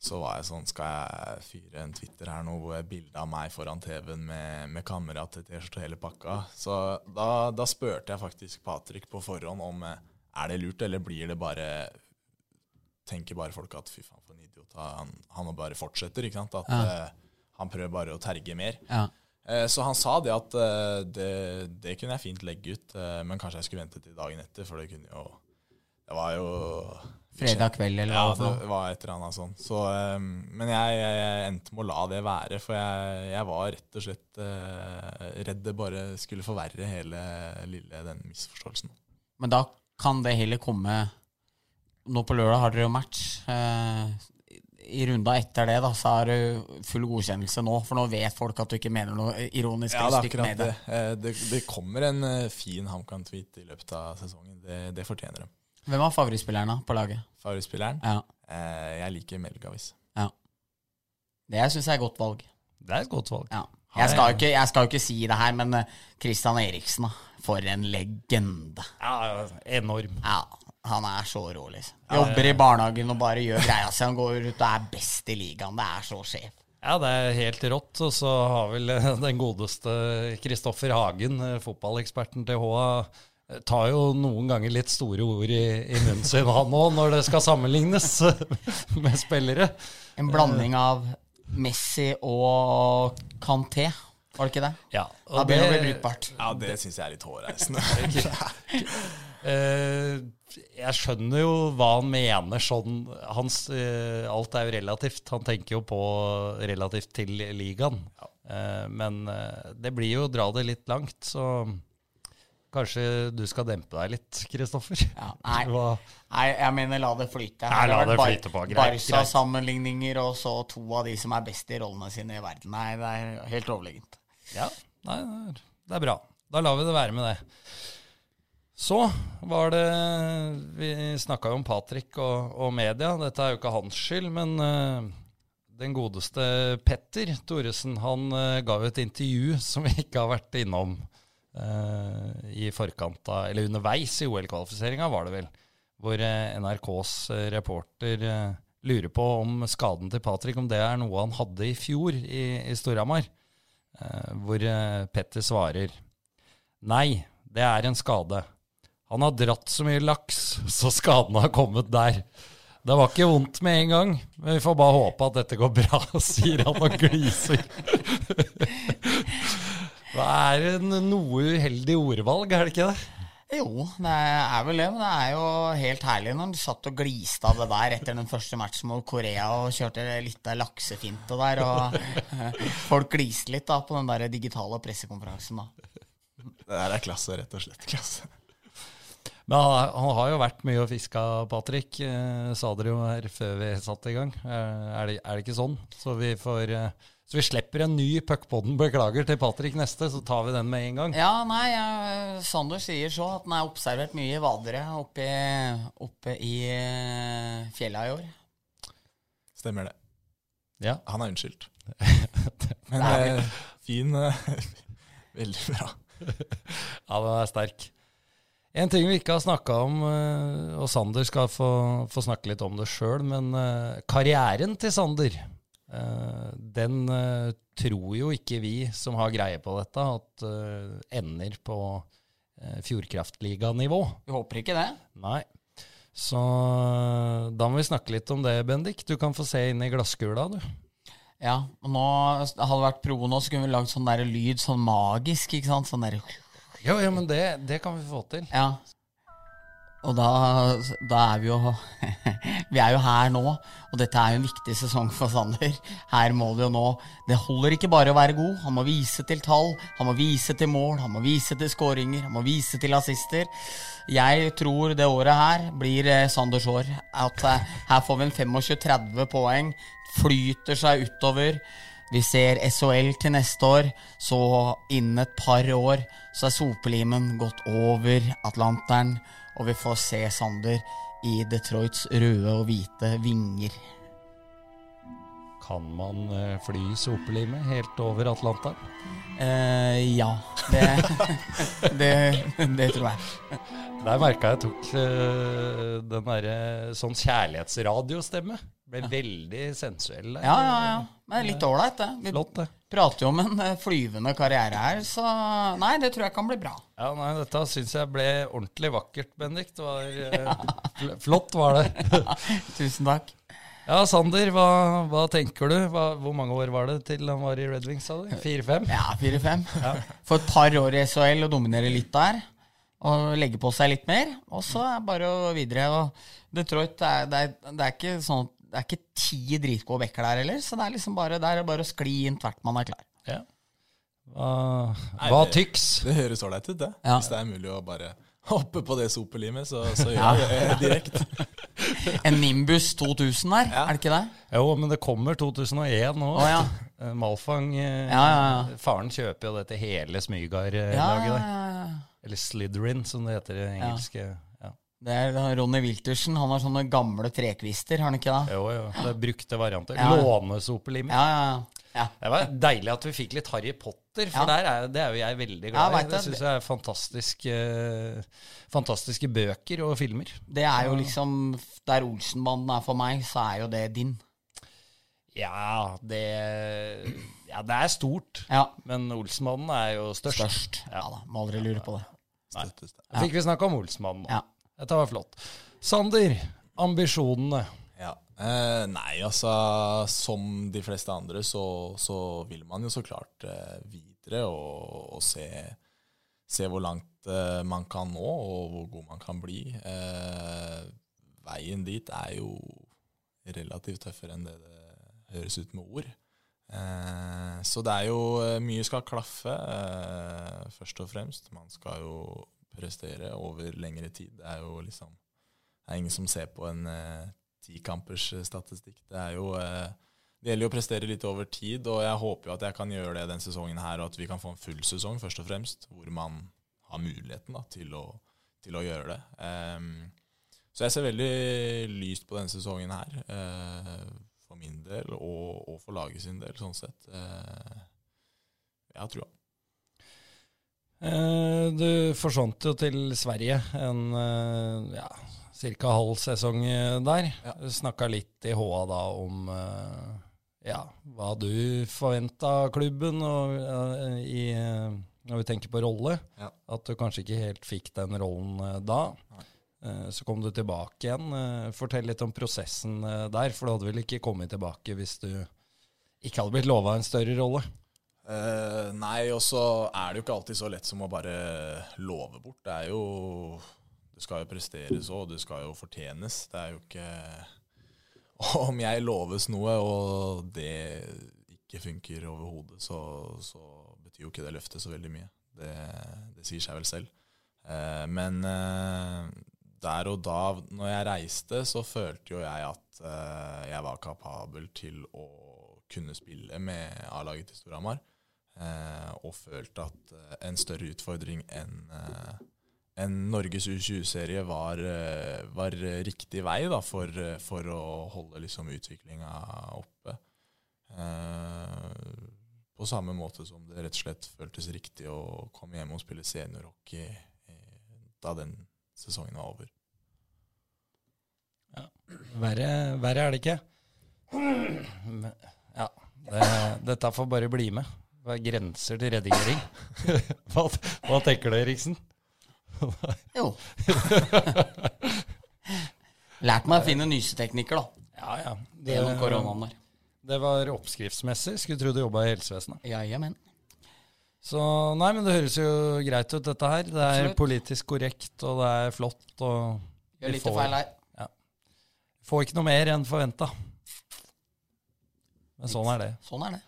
Så var jeg sånn Skal jeg fyre en Twitter her nå hvor jeg bilde av meg foran TV-en med, med kamera til T-skjorte og hele pakka? Så da, da spurte jeg faktisk Patrick på forhånd om eh, er det lurt, eller blir det bare Tenker bare folk at fy faen, for en idiot. Han, han bare fortsetter, ikke sant? At Ja. uh, han prøver bare å terge mer. Ja. Eh, Så han sa det at det, det kunne jeg fint legge ut, men kanskje jeg skulle vente til dagen etter, for det kunne jo Det var jo Fredag kveld, eller hva Ja, det var et eller annet sånt. Så, eh, men jeg, jeg, endte med å la det være, for jeg, jeg var rett og slett eh, redd det bare skulle forverre hele lille den misforståelsen. Men da kan det heller komme Nå på lørdag har dere jo match. Eh, I runda etter det da, så er det full godkjennelse nå, for nå vet folk at du ikke mener noe ironisk Ja, det er akkurat det. det. Eh, Det, det kommer en fin HamKam-tweet i løpet av sesongen. Det, det fortjener de. Hvem er favorittspilleren da, på laget? Favorittspilleren? Ja, Eh, Jeg liker Melgavis. ja. Det syns jeg er et godt valg. Det er et godt valg. Ja. Jeg skal, ikke, jeg skal jo ikke si det her, men eh, Christian Eriksen, da. For en legende. Ja, enorm. Ja, han er så rå, liksom. Jobber i barnehagen og bare gjør greia si. Han går ut og er best i ligaen. Det er så sjef. Ja, det er helt rått. Og så har vel den godeste Kristoffer Hagen, eh, fotballeksperten til HA, tar jo noen ganger litt store ord i, i munnen sin, han òg, når det skal sammenlignes med spillere. En blanding av Messi og Kanté, var det ikke det? Ja, Da begynner det brukbart. Ja, det syns jeg er litt hårreisende. Eh, jeg skjønner jo hva han mener sånn hans, eh, Alt er jo relativt. Han tenker jo på relativt til ligaen. Eh, men det blir jo å dra det litt langt, så kanskje du skal dempe deg litt, Kristoffer? Ja, nei. Nei, jeg mener la det flyte. Nei, la det flyte på. Barca-sammenligninger og så to av de som er best i rollene sine i verden. Nei, det er helt overlegent. Ja, nei, det er- bra. Da lar vi det være med det. Så var det Vi snakka jo om Patrick og, og media. Dette er jo ikke hans skyld, men uh, den godeste Petter Thoresen han uh, ga jo et intervju som vi ikke har vært innom i forkant av Eller underveis i OL-kvalifiseringa, var det vel. Hvor eh, NRKs eh, reporter eh, lurer på om skaden til Patrick om det er noe han hadde i fjor i, i Storhamar. Eh, hvor eh, Petter svarer Nei, det er en skade. Han har dratt så mye laks, så skaden har kommet der. Det var ikke vondt med en gang, men vi får bare håpe at dette går bra, sier han og gliser. Det er en noe uheldig ordvalg, er det ikke det? Jo, det er vel det, men det er jo helt herlig når du satt og gliste av det der etter den første matchen mot Korea og kjørte litt av laksefinte der, og folk gliste litt da på den der digitale pressekonferansen da. Det der er klasse, rett og slett. Klasse. Men han, han har jo vært mye og fiska, Patrick, eh, sa dere jo her før vi satte i gang. Eh, er, det, er det ikke sånn? Så vi får eh, så vi slipper en ny puckpodden, beklager, til Patrick neste, så tar vi den med en gang. Ja, nei, jeg, Sander sier så at han er observert mye vadere oppe, oppe i eh, fjella i år. Stemmer det. Ja. Han er unnskyldt. Men er fin eh, Veldig bra. Ja, den er sterk. En ting vi ikke har snakka om, eh, og Sander skal få, få snakke litt om det sjøl, men eh, karrieren til Sander, eh, den eh, tror jo ikke vi som har greie på dette, at eh, ender på Fjordkraftliganivå. Vi håper ikke det. Nei. Så eh, da må vi snakke litt om det, Bendik. Du kan få se inn i glasskula, du. Ja, og nå hadde det vært pro nå, så kunne vi lagd sånn der lyd, sånn magisk, ikke sant? Sånn der Jo, ja, men det, det kan vi få til. Ja. Og da, da er vi jo Vi er jo her nå, og dette er jo en viktig sesong for Sander. Her må det jo nå Det holder ikke bare å være god. Han må vise til tall, han må vise til mål, han må vise til skåringer, han må vise til assister. Jeg tror det året her blir eh, Sanders år. At eh, her får vi en 25-30 poeng. Flyter seg utover. Vi ser SHL til neste år, så innen et par år så er sopelimen gått over Atlanteren, og vi får se Sander i Detroits røde og hvite vinger. Kan man eh, fly sopelimet helt over Atlanteren? Uh, ja, det, det, det tror jeg. Der merka jeg tok eh, den derre sånn kjærlighetsradiostemme. Ble veldig sensuell. Ja, ja, ja. Men litt ålreit, det. Vi Flott, det. prater jo om en eh, flyvende karriere her, så nei, det tror jeg kan bli bra. Ja, nei, Dette syns jeg ble ordentlig vakkert, Bendik. Det var, eh, fl- Flott var det. Tusen takk. Ja, Sander, hva, hva tenker du? Hva, hvor mange år var det til han var i Red Wings, sa du? Fire-fem? Ja, 4-5. For et par år i SHL og dominere litt der. Og legge på seg litt mer. Og så er det bare å videre. Og Detroit, det er, det er, det er ikke sånn Det er ikke ti dritgode backer der heller, så det er liksom bare, det er bare å skli inn tvert man er klar. Ja. Hva, hva det- tyks? Det høres ålreit ut, det. Ja. Hvis det er mulig å bare hoppe på det sopelimet, så, så gjør jeg det direkte. En Nimbus 2000 der, Ja. er det ikke det? Jo, men det kommer 2001 nå. Å, ja. Eh, Malfang eh, Ja, ja, ja. Faren kjøper jo det til hele Ja, Smygar-laget ja, der. ja, ja. Eller Slytherin, som det heter i engelsk. Ja. Det er Ronny Wiltersen. Han har sånne gamle trekvister, har han ikke det? Jo, jo. Det er brukte varianter. Ja. Lånesopelimer. Ja, ja, ja. ja. Det var deilig at vi fikk litt Harry Potter, for Ja. der er, det er jo jeg veldig Ja, glad i. Det jeg. syns jeg er fantastiske, fantastiske bøker og filmer. Det er jo liksom Der Olsenbanden er for meg, så er jo det din. Ja, det Ja, det er stort. Ja. Men Olsenmannen er jo størst. Størst. Ja da, må aldri lure på det. Nei. Fikk vi snakke om Olsenmannen nå. Ja. Dette var flott. Sander, ambisjonene. Ja. Eh, nei, altså Som de fleste andre så, så vil man jo så klart eh, videre og, og se, se hvor langt eh, man kan nå, og hvor god man kan bli. Eh, veien dit er jo relativt tøffere enn det det høres ut med ord. Eh, så det er jo eh, Mye skal klaffe, først og fremst. Man skal jo prestere over lengre tid. Det er jo liksom Det er ingen som ser på en eh, tikampers eh, statistikk. Det er jo eh, det gjelder jo å prestere litt over tid, og jeg håper jo at jeg kan gjøre det denne sesongen her, og at vi kan få en full sesong, først og fremst, hvor man har muligheten da, til, å, til å gjøre det. Um, så jeg ser veldig lyst på denne sesongen her, uh, for min del, og, og for laget sin del, sånn sett. Uh, jeg har trua. Eh, Du forsvant jo til Sverige en eh, ja, ca. halv sesong eh, der. Ja. Snakka litt i HA da om ja, hva du forventa av klubben og, i, når vi tenker på rolle. Ja. At du kanskje ikke helt fikk den rollen da. Nei. så kom du tilbake igjen. Fortell litt om prosessen der, for du hadde vel ikke kommet tilbake hvis du ikke hadde blitt lova en større rolle? Eh, nei, og så er det jo ikke alltid så lett som å bare love bort. Det er jo Det skal jo presteres òg, det skal jo fortjenes. Det er jo ikke Om jeg loves noe, og det ikke funker overhodet, så, så betyr jo ikke det løftet så veldig mye. Det, det sier seg vel selv. Eh, men eh, der og da, når jeg reiste, så følte jo jeg at jeg var kapabel til å kunne spille med A-laget til Storhamar. Eh, og følte at eh, en større utfordring enn eh, enn Norges U20-serie var, var riktig vei da, for, for å holde liksom, utviklinga oppe. Eh, på samme måte som det rett og slett føltes riktig å komme hjem og spille seniorhockey da den sesongen var over. Verre, verre er det ikke. Ja, det, dette får bare bli med. Det er grenser til redigering. hva, hva tenker du, Eriksen? Jo. Lært meg å finne nyseteknikker, da. Ja, ja. Det, Gjennom koronaen der. det var oppskriftsmessig. Skulle tro du jobba i helsevesenet. Ja, jamen. Så nei, men det høres jo greit ut, dette her. Det er politisk korrekt, og det er flott. Og Gjør får- feil her. Får ikke noe mer enn forventa. Men sånn er det. Sånn er det.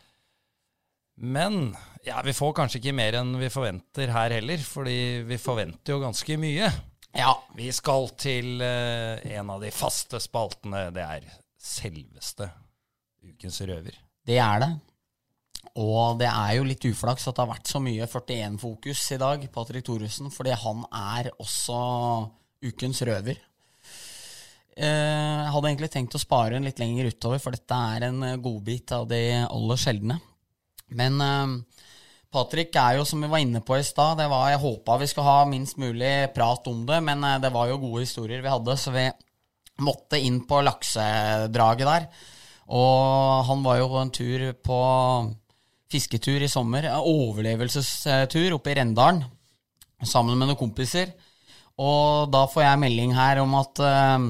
Men ja, vi får kanskje ikke mer enn vi forventer her heller, fordi vi forventer jo ganske mye. Ja. Vi skal til eh, en av de faste spaltene. Det er selveste Ukens røver. Det er det. Og det er jo litt uflaks at det har vært så mye 41-fokus i dag, Patrick Thoresen, fordi han er også ukens røver. Eh, Jeg hadde egentlig tenkt å spare den litt lenger utover, for dette er en eh, godbit av de aller sjeldne. Men eh, Patrick er jo, som vi var inne på i stad, jeg håpa vi skulle ha minst mulig prat om det, men eh, det var jo gode historier vi hadde, så vi måtte inn på laksedraget der. Og han var jo en tur på fisketur i sommer, en overlevelsestur oppe i Rendalen, sammen med noen kompiser. Og da får jeg melding her om at eh,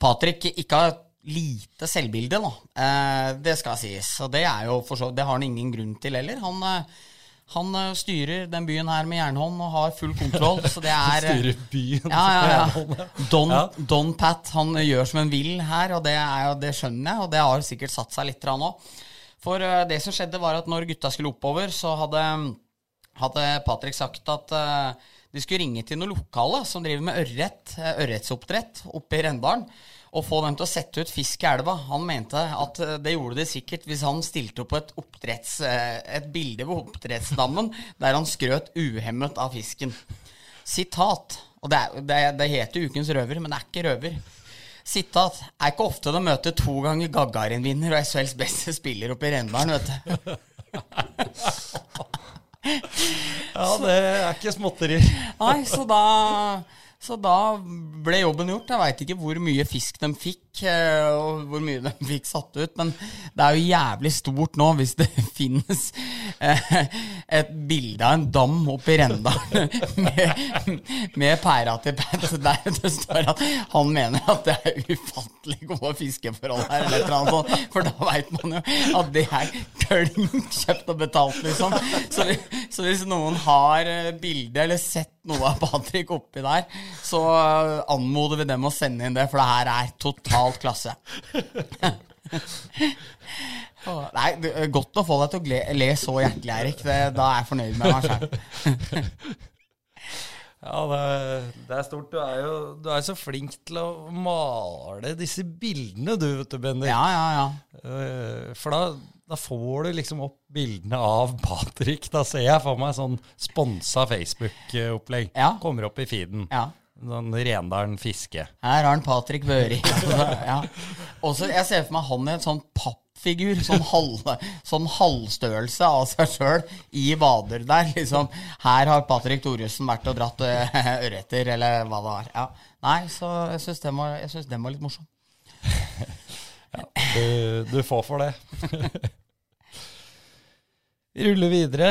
Patrick ikke har lite selvbilde, da. Eh, det skal sies. Og det er så Det har han ingen grunn til heller. Han, eh, han eh, styrer den byen her med jernhånd og har full kontroll, så det er eh, Styrer byen. ja, ja, ja. Don. Don Pat han gjør som han vil her, og det, er, det skjønner jeg, og det har sikkert satt seg litt òg. For det som skjedde, var at når gutta skulle oppover, så hadde, hadde Patrick sagt at uh, de skulle ringe til noen lokale som driver med ørret, ørretsoppdrett oppe i Rendalen, og få dem til å sette ut fisk i elva. Han mente at eh, det gjorde de sikkert hvis han stilte opp et, oppdretts, eh, et bilde ved oppdrettsdammen der han skrøt uhemmet av fisken. Sitat. Og det, er, det, det heter Ukens røver, men det er ikke røver. Sitat. Er ikke ofte de møter to ganger Gagarin-vinner og SHLs beste spiller oppe i Rendalen, vet du. Ja, det er ikke småtterier. Nei, så da, så da ble jobben gjort. Jeg veit ikke hvor mye fisk de fikk, eh, og hvor mye de fikk satt ut, men det er jo jævlig stort nå hvis det finnes eh, et bilde av en dam oppe i Rendalen med, med pæra til Pat der det står at han mener at det er ufattelig gode fiskeforhold her, eller et eller annet sånt. For da veit man jo at det er klink kjøpt og betalt, liksom. Så, vi- så hvis noen har eh, bilde eller sett noe av Patrick oppi der, så eh, anmoder vi dem å sende inn det, for det her er totalt klasse. Nei, er godt å få deg til å le, så hjertelig, Erik. Det, da er jeg fornøyd med meg sjøl. Ja, det det er stort. Du er jo du er så flink til å male disse bildene, du, vet du, Bendik. Ja, ja, ja. Eh, For da, da får du liksom opp bildene av Patrick. Da ser jeg for meg sånn sponsa Facebook-opplegg. Ja. Kommer opp i feeden. ja. Sånn Rendalen fiske. Her har han Patrick Børi. ja. Også, jeg ser for meg han i en sånn pappfigur, sånn, halv, sånn halvstørrelse av seg sjøl i bader der. Liksom. Her har Patrick Thoresen vært og dratt eh, ørreter, eller hva det var. Ja. Nei, så jeg syns den, den var litt morsom. Du, du får for det. Vi ruller videre.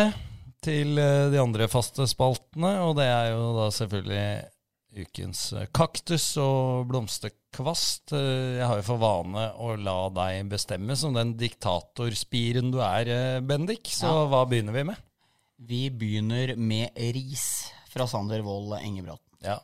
til eh, de andre faste spaltene, og det er jo da selvfølgelig ukens eh, kaktus og blomsterkvast. Eh, Jeg har jo for vane å la deg bestemme som den diktatorspiren du er, Bendik. Så Ja. hva begynner vi med? Vi begynner med ris fra Sander Wold Engebråten. Ja.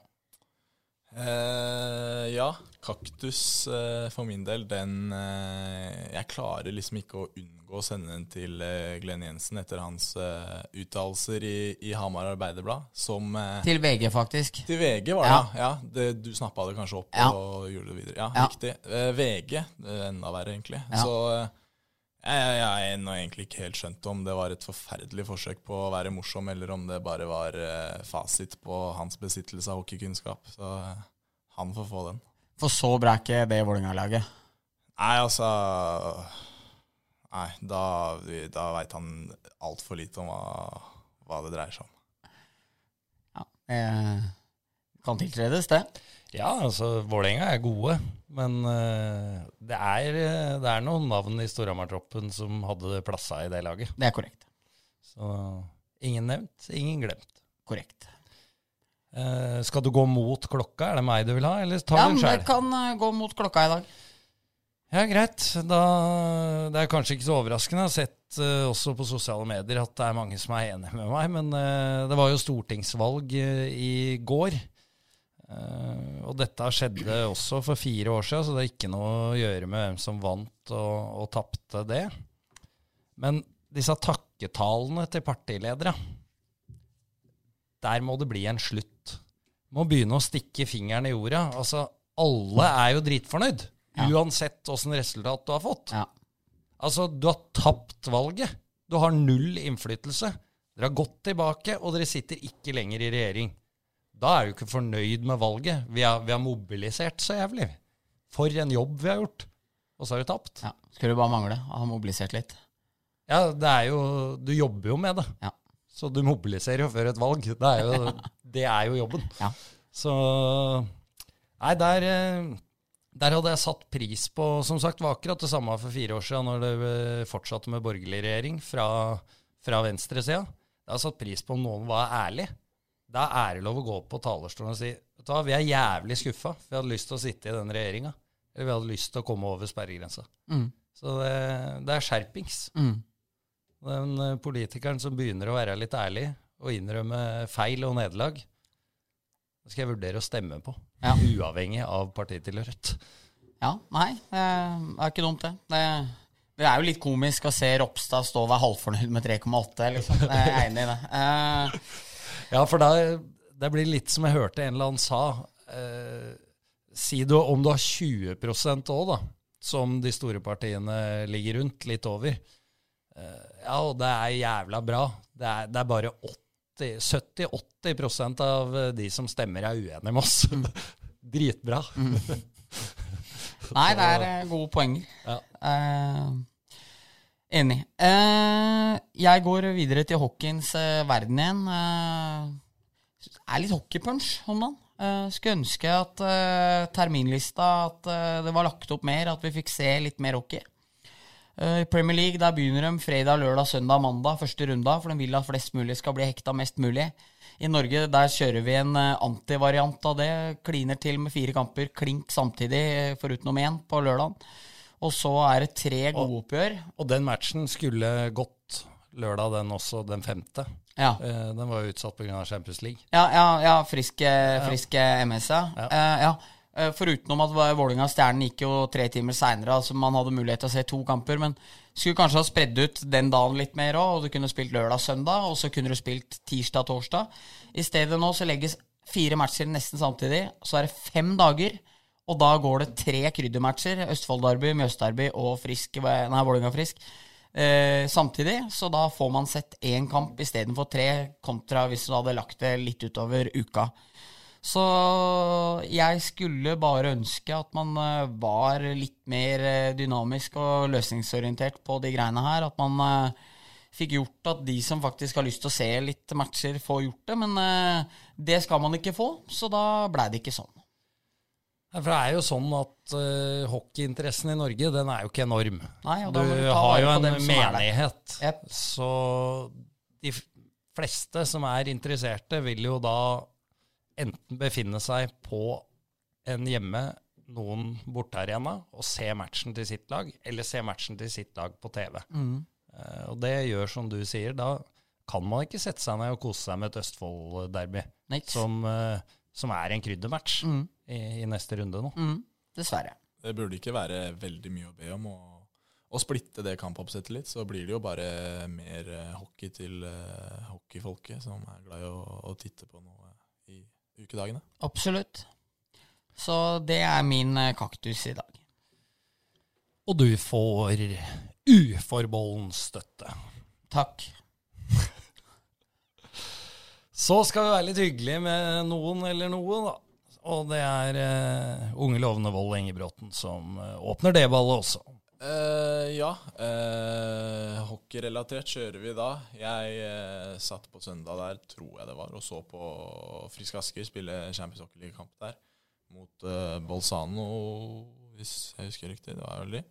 Uh, ja, kaktus eh, for min del, den eh, Jeg klarer liksom ikke å unngå å sende den til eh, Glenn Jensen etter hans uttalelser i, i Hamar Arbeiderblad, som Til VG, faktisk. Til VG var det, ja. ja det, du snappa det kanskje opp Ja. og gjorde det videre. Ja, Ja. riktig. VG, enda verre egentlig. Så eh, jeg, jeg har egentlig ikke helt skjønt om det var et forferdelig forsøk på å være morsom, eller om det bare var fasit på hans besittelse av hockeykunnskap. Så han får få den. For så bra er ikke det Vålerenga-laget. Nei, altså Nei, da, da veit han altfor lite om hva, hva det dreier seg om. Ja, eh, kan tiltredes, det. Ja, altså Vålerenga er gode, men eh, det, er, det er noen navn i Storhamar-troppen som hadde plassa i det laget. Det er korrekt. Så ingen nevnt, ingen glemt. Korrekt. Eh, skal du gå mot klokka? Er det meg du vil ha, eller tar Ja, du den det sjøl? kan uh, gå mot klokka i dag. Ja, greit. Da, det er kanskje ikke så overraskende. Jeg har sett uh, også på sosiale medier at det er mange som er enige med meg, men det var jo stortingsvalg i går. Og dette skjedde også for fire år siden, så det er ikke noe å gjøre med hvem som vant og, og tapte det. Men disse takketalene til partiledere, der må det bli en slutt. Må begynne å stikke fingeren i jorda. Altså, alle er jo dritfornøyd, Ja. uansett åssen resultat du har fått. Ja. Altså, du har tapt valget. Du har null innflytelse. Dere har gått tilbake, og dere sitter ikke lenger i regjering. Da er du ikke fornøyd med valget. Vi har, vi har mobilisert så jævlig. For en jobb vi har gjort. Og så har du tapt. ja. Skulle bare mangle. Han har mobilisert litt. Ja, det er jo Du jobber jo med det. Ja. Så du mobiliserer jo før et valg. Det er jo, det er jo jobben. Ja. Så Nei, der, eh, der hadde jeg satt pris på Som sagt, var akkurat det samme for fire år siden, når det eh, fortsatte med borgerlig regjering fra, fra venstresida. Jeg har satt pris på om noen var ærlig. Da er det lov å gå opp på talerstolen og si Vet du hva, vi er jævlig skuffa. Vi hadde lyst til å sitte i den regjeringa. Eller vi hadde lyst til å komme over sperregrensa. Mm. Så det, det er skjerpings. Mm. Den eh, politikeren som begynner å være litt ærlig og innrømme feil og nederlag, skal jeg vurdere å stemme på. Ja. Uavhengig av partitilhørighet. Ja, nei, det er ikke dumt, det. det. Det er jo litt komisk å se Ropstad stå og være halvfornøyd med 3,8, liksom. Jeg er enig i det. Uh, Ja, for da, det blir litt som jeg hørte en eller annen sa. Uh, si du om du har 20 òg, da, som de store partiene ligger rundt, litt over. Eh, ja, og det er jævla bra. Det er, det er bare 70-80% av de som stemmer, er uenige med oss. Dritbra. nei, det er eh, gode poenger. Ja. Eh, enig. Eh, jeg går videre til hockeyens eh, verden igjen. Uh, er litt hockeypunch om dagen. Eh, skulle ønske at eh, terminlista At eh, det var lagt opp mer, at vi fikk se litt mer hockey. Eh, I Premier League der begynner de fredag, lørdag, søndag, mandag, første runda, for de vil at flest mulig skal bli hekta mest mulig. I Norge der kjører vi en eh, antivariant av det. Kliner til med fire kamper, klink samtidig, eh, foruten om én, på lørdag. Og så er det tre gode oppgjør. Og den matchen skulle gått lørdag, den også, den femte. Ja, den var jo utsatt pga. Champions League. ja, ja, ja friske, friske MS, ja. Ja. Ja. Eh, Foruten at Vålinga Stjernen gikk jo tre timer seinere, altså man hadde mulighet til å se to kamper. Men skulle kanskje ha spredd ut den dagen litt mer òg, og du kunne spilt lørdag-søndag, og så kunne du spilt tirsdag-torsdag. I stedet nå så legges fire matcher nesten samtidig, så er det fem dager. Og da går det tre kryddermatcher, Østfold-derby, Mjøsderby og Frisk, nei, Vålinga Frisk, eh, samtidig. Så da får man sett én kamp istedenfor tre, kontra hvis du hadde lagt det litt utover uka. Så jeg skulle bare ønske at man eh, var litt mer eh, dynamisk og løsningsorientert på de greiene her. At man eh, fikk gjort at de som faktisk har lyst til å se litt matcher, får gjort det. Men det skal man ikke få, så da blei det ikke sånn. For det er jo sånn at uh, hockeyinteressen i Norge, den er jo ikke enorm. Nei, og Du du har jo en menighet. Yep. Så de fleste som er interesserte, vil jo da enten befinne seg på en hjemme, noen bortearena, og se matchen til sitt lag, eller se matchen til sitt lag på TV. Eh, og det gjør som du sier, da kan man ikke sette seg ned og kose seg med et Østfold-derby, som, uh, som er en kryddermatch i, i neste runde nå. Mm, dessverre. Det burde ikke være veldig mye å be om. å å splitte det kampoppsettet litt, så blir det jo bare mer eh, hockey til hockeyfolket som er glad i å, å titte på noe ukedagene. Absolutt. Så det er min eh, kaktus i dag. Og du får uforbeholden støtte. Takk. Så skal vi være litt hyggelige med noen eller noe, da. Og det er uh, unge lovende Vold Engebråten som uh, åpner det ballet også. Eh, ja. Uh, hockeyrelatert kjører vi da. Jeg uh, satt på søndag der, tror jeg det var, og så på Frisk Asker spille Champions Hockey League-kamp der mot Bolzano, hvis jeg husker riktig. Det var vel de.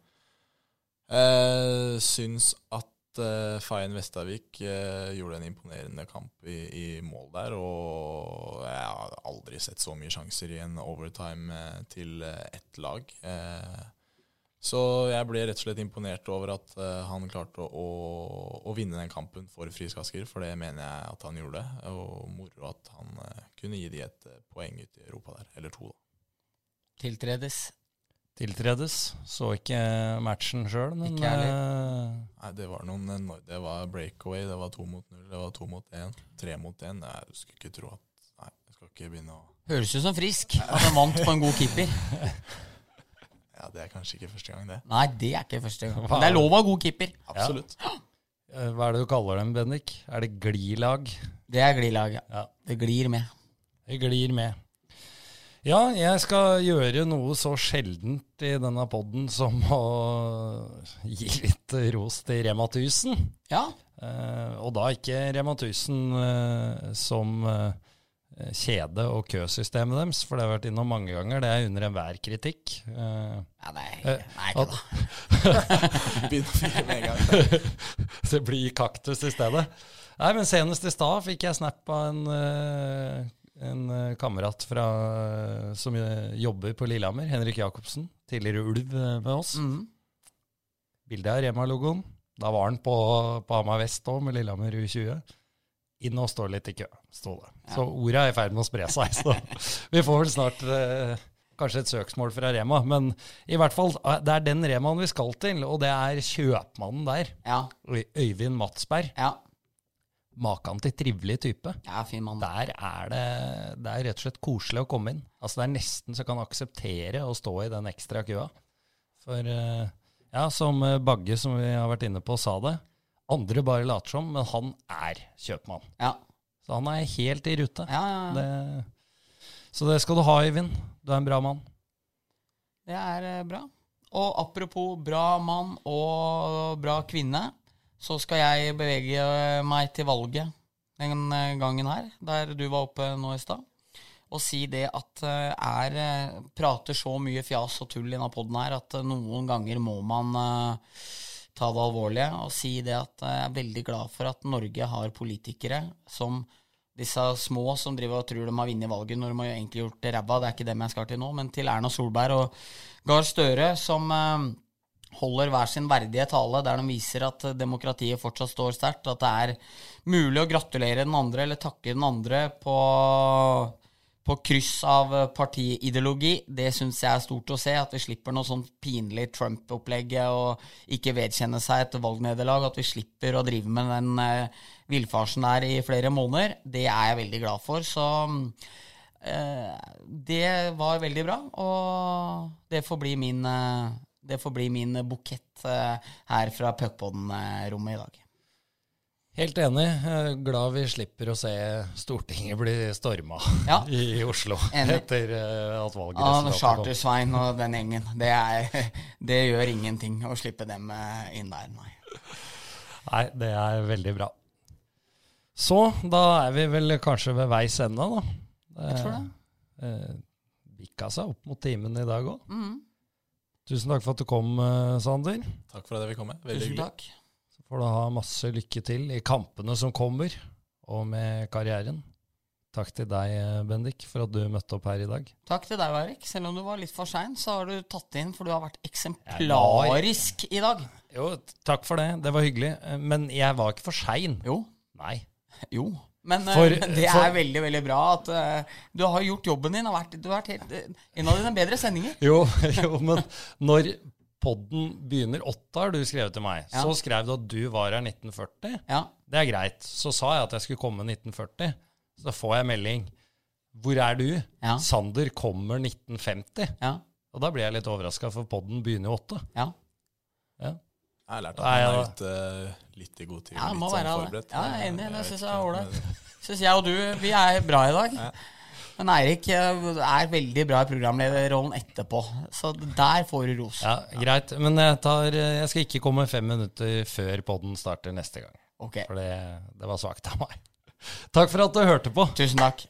Syns at uh, Fayen Vestavik gjorde en imponerende kamp i, i mål der, og jeg har aldri sett så mye sjanser i en overtime til ett lag. Eh, så jeg ble rett og slett imponert over at uh, han klarte å, å, å vinne den kampen for Frisk Asker, for det mener jeg at han gjorde. Og moro at han uh, kunne gi de et eh, poeng ut i Europa der, eller to, da. Tiltredes. Tiltredes. Så ikke matchen sjøl, men Ikke eh, Nei, det var noen Det var breakaway, det var to mot null, det var to mot én, tre mot én. Jeg skulle ikke tro at Nei, jeg skal ikke begynne å Høres ut som frisk. At han vant på en god keeper. Ja, det er kanskje ikke første gang, det. Nei, det er ikke første gang. Men det er lov å ha god keeper. Absolutt. Ja. hva er det du kaller dem, Bendik? Er det glilag? Det er glilag, ja. Ja. Det glir med. Det glir med. Ja, jeg skal gjøre noe så sjeldent i denne podden som å gi litt ros til Rema 1000. Ja. Eh, og da ikke Rema 1000 eh, som eh, kjede- og køsystemet deres, for det har vært innom mange ganger. Det er under enhver kritikk. Eh, ja nei, Eh, nei, ikke da. Med en gang. det blir kaktus i stedet. Nei, men senest i stad fikk jeg snap av en, eh, en eh, kamerat fra, som eh, jobber på Lillehammer, Henrik Jacobsen. Tidligere ulv eh, med oss. Mm. Bilde av Rema-logoen. Da var han på, på Hamar Vest òg, med Lillehammer U20. Inn og stå litt i kø, sto det. Så ordet er i ferd med å spre seg. Så vi får vel snart eh, kanskje et søksmål fra Rema. Men i hvert fall, eh, det er den Remaen vi skal til, og det er kjøpmannen der. Ja. Øyvind Matsberg. Ja. Makan til trivelig type. ja, fin mann. Der er det, det er rett og slett koselig å komme inn. Altså Det er nesten så kan akseptere å stå i den ekstra køa. For eh, ja, som eh, Bagge, som vi har vært inne på, sa det. Andre bare later som, men han er kjøpmann. Ja. Så han er helt i rute. Ja, ja. Det, så det skal du ha, Øyvind. Du er en bra mann. Det er eh, bra. Og apropos bra mann og bra kvinne, så skal jeg bevege meg til valget den eh, gangen her, der du var oppe nå i stad, og si det at jeg er eh, prater så mye fjas og tull i denne poden her at eh, noen ganger må man eh, ta det alvorlige og si det at jeg er veldig glad for at Norge har politikere som disse små som driver og tror de har vunnet valget når de har egentlig gjort det ræva. Det er ikke dem jeg skal til nå, men til Erna Solberg og Gahr Støre, som eh, holder hver sin verdige tale der de viser at demokratiet fortsatt står sterkt, at det er mulig å gratulere den andre eller takke den andre på, på kryss av eh, partiideologi. Det syns jeg er stort å se, at vi slipper noe sånn pinlig Trump-opplegg og ikke vedkjenne seg et valgnederlag. At vi slipper å drive med den eh, villfarsen der i flere måneder. Det er jeg veldig glad for. Så eh, det var veldig bra, og det får bli min, eh, får bli min bukett eh, her fra Puckpodden-rommet i dag. Helt enig. Eh, Glad vi slipper å se Stortinget bli storma Ja. i Oslo Enig. etter at at Av valgresultatet kom. Chartersvein og den gjengen. Det, er, det gjør ingenting å slippe dem eh, inn der, nei. Nei, det er veldig bra. Så da er vi vel kanskje ved veis ende, da. Jeg tror det. Eh, Bikka seg opp mot timen i dag òg. Mm. Tusen takk for at du kom, eh, Sander. Takk for at jeg fikk komme. Veldig Tusen hyggelig. takk. Får du ha masse lykke til i kampene som kommer. og med karrieren. Takk til deg, Bendik, for at du møtte opp her i dag. Takk til deg, Erik. Selv om du var litt for sein, så har du tatt inn, for du har vært eksemplarisk i dag. Jo, takk for det. Det var hyggelig. Men jeg var ikke for sein. Jo. Nei. Jo. Men eh, For- det for- er veldig veldig bra at uh, du har gjort jobben din. Har vært, du har vært helt, uh, en av dine bedre sendinger. Jo, jo, men når podden begynner åtte, har du skrevet til meg. Ja. Så skrev du at du var her 1940. Ja. Det er greit. Så sa jeg at jeg skulle komme 1940. Så får jeg melding. Hvor er du? Ja. Sander kommer 1950. Ja. Og da blir jeg litt overraska, for podden begynner jo åtte. Ja. Ja. Jeg har lært at man er ute eh, litt i god tid. Ja, litt må sånn være forberedt. Ja, jeg er enig. Det syns jeg er ålreit. Syns jeg og du vi er bra i dag. Men Eirik eh, er veldig bra i programlederrollen etterpå, så der får du ros. Ja, Greit. Men jeg, tar, jeg skal ikke komme fem minutter før podden starter neste gang. Ok, For det, det var svakt av meg. Takk for at du hørte på. tusen takk.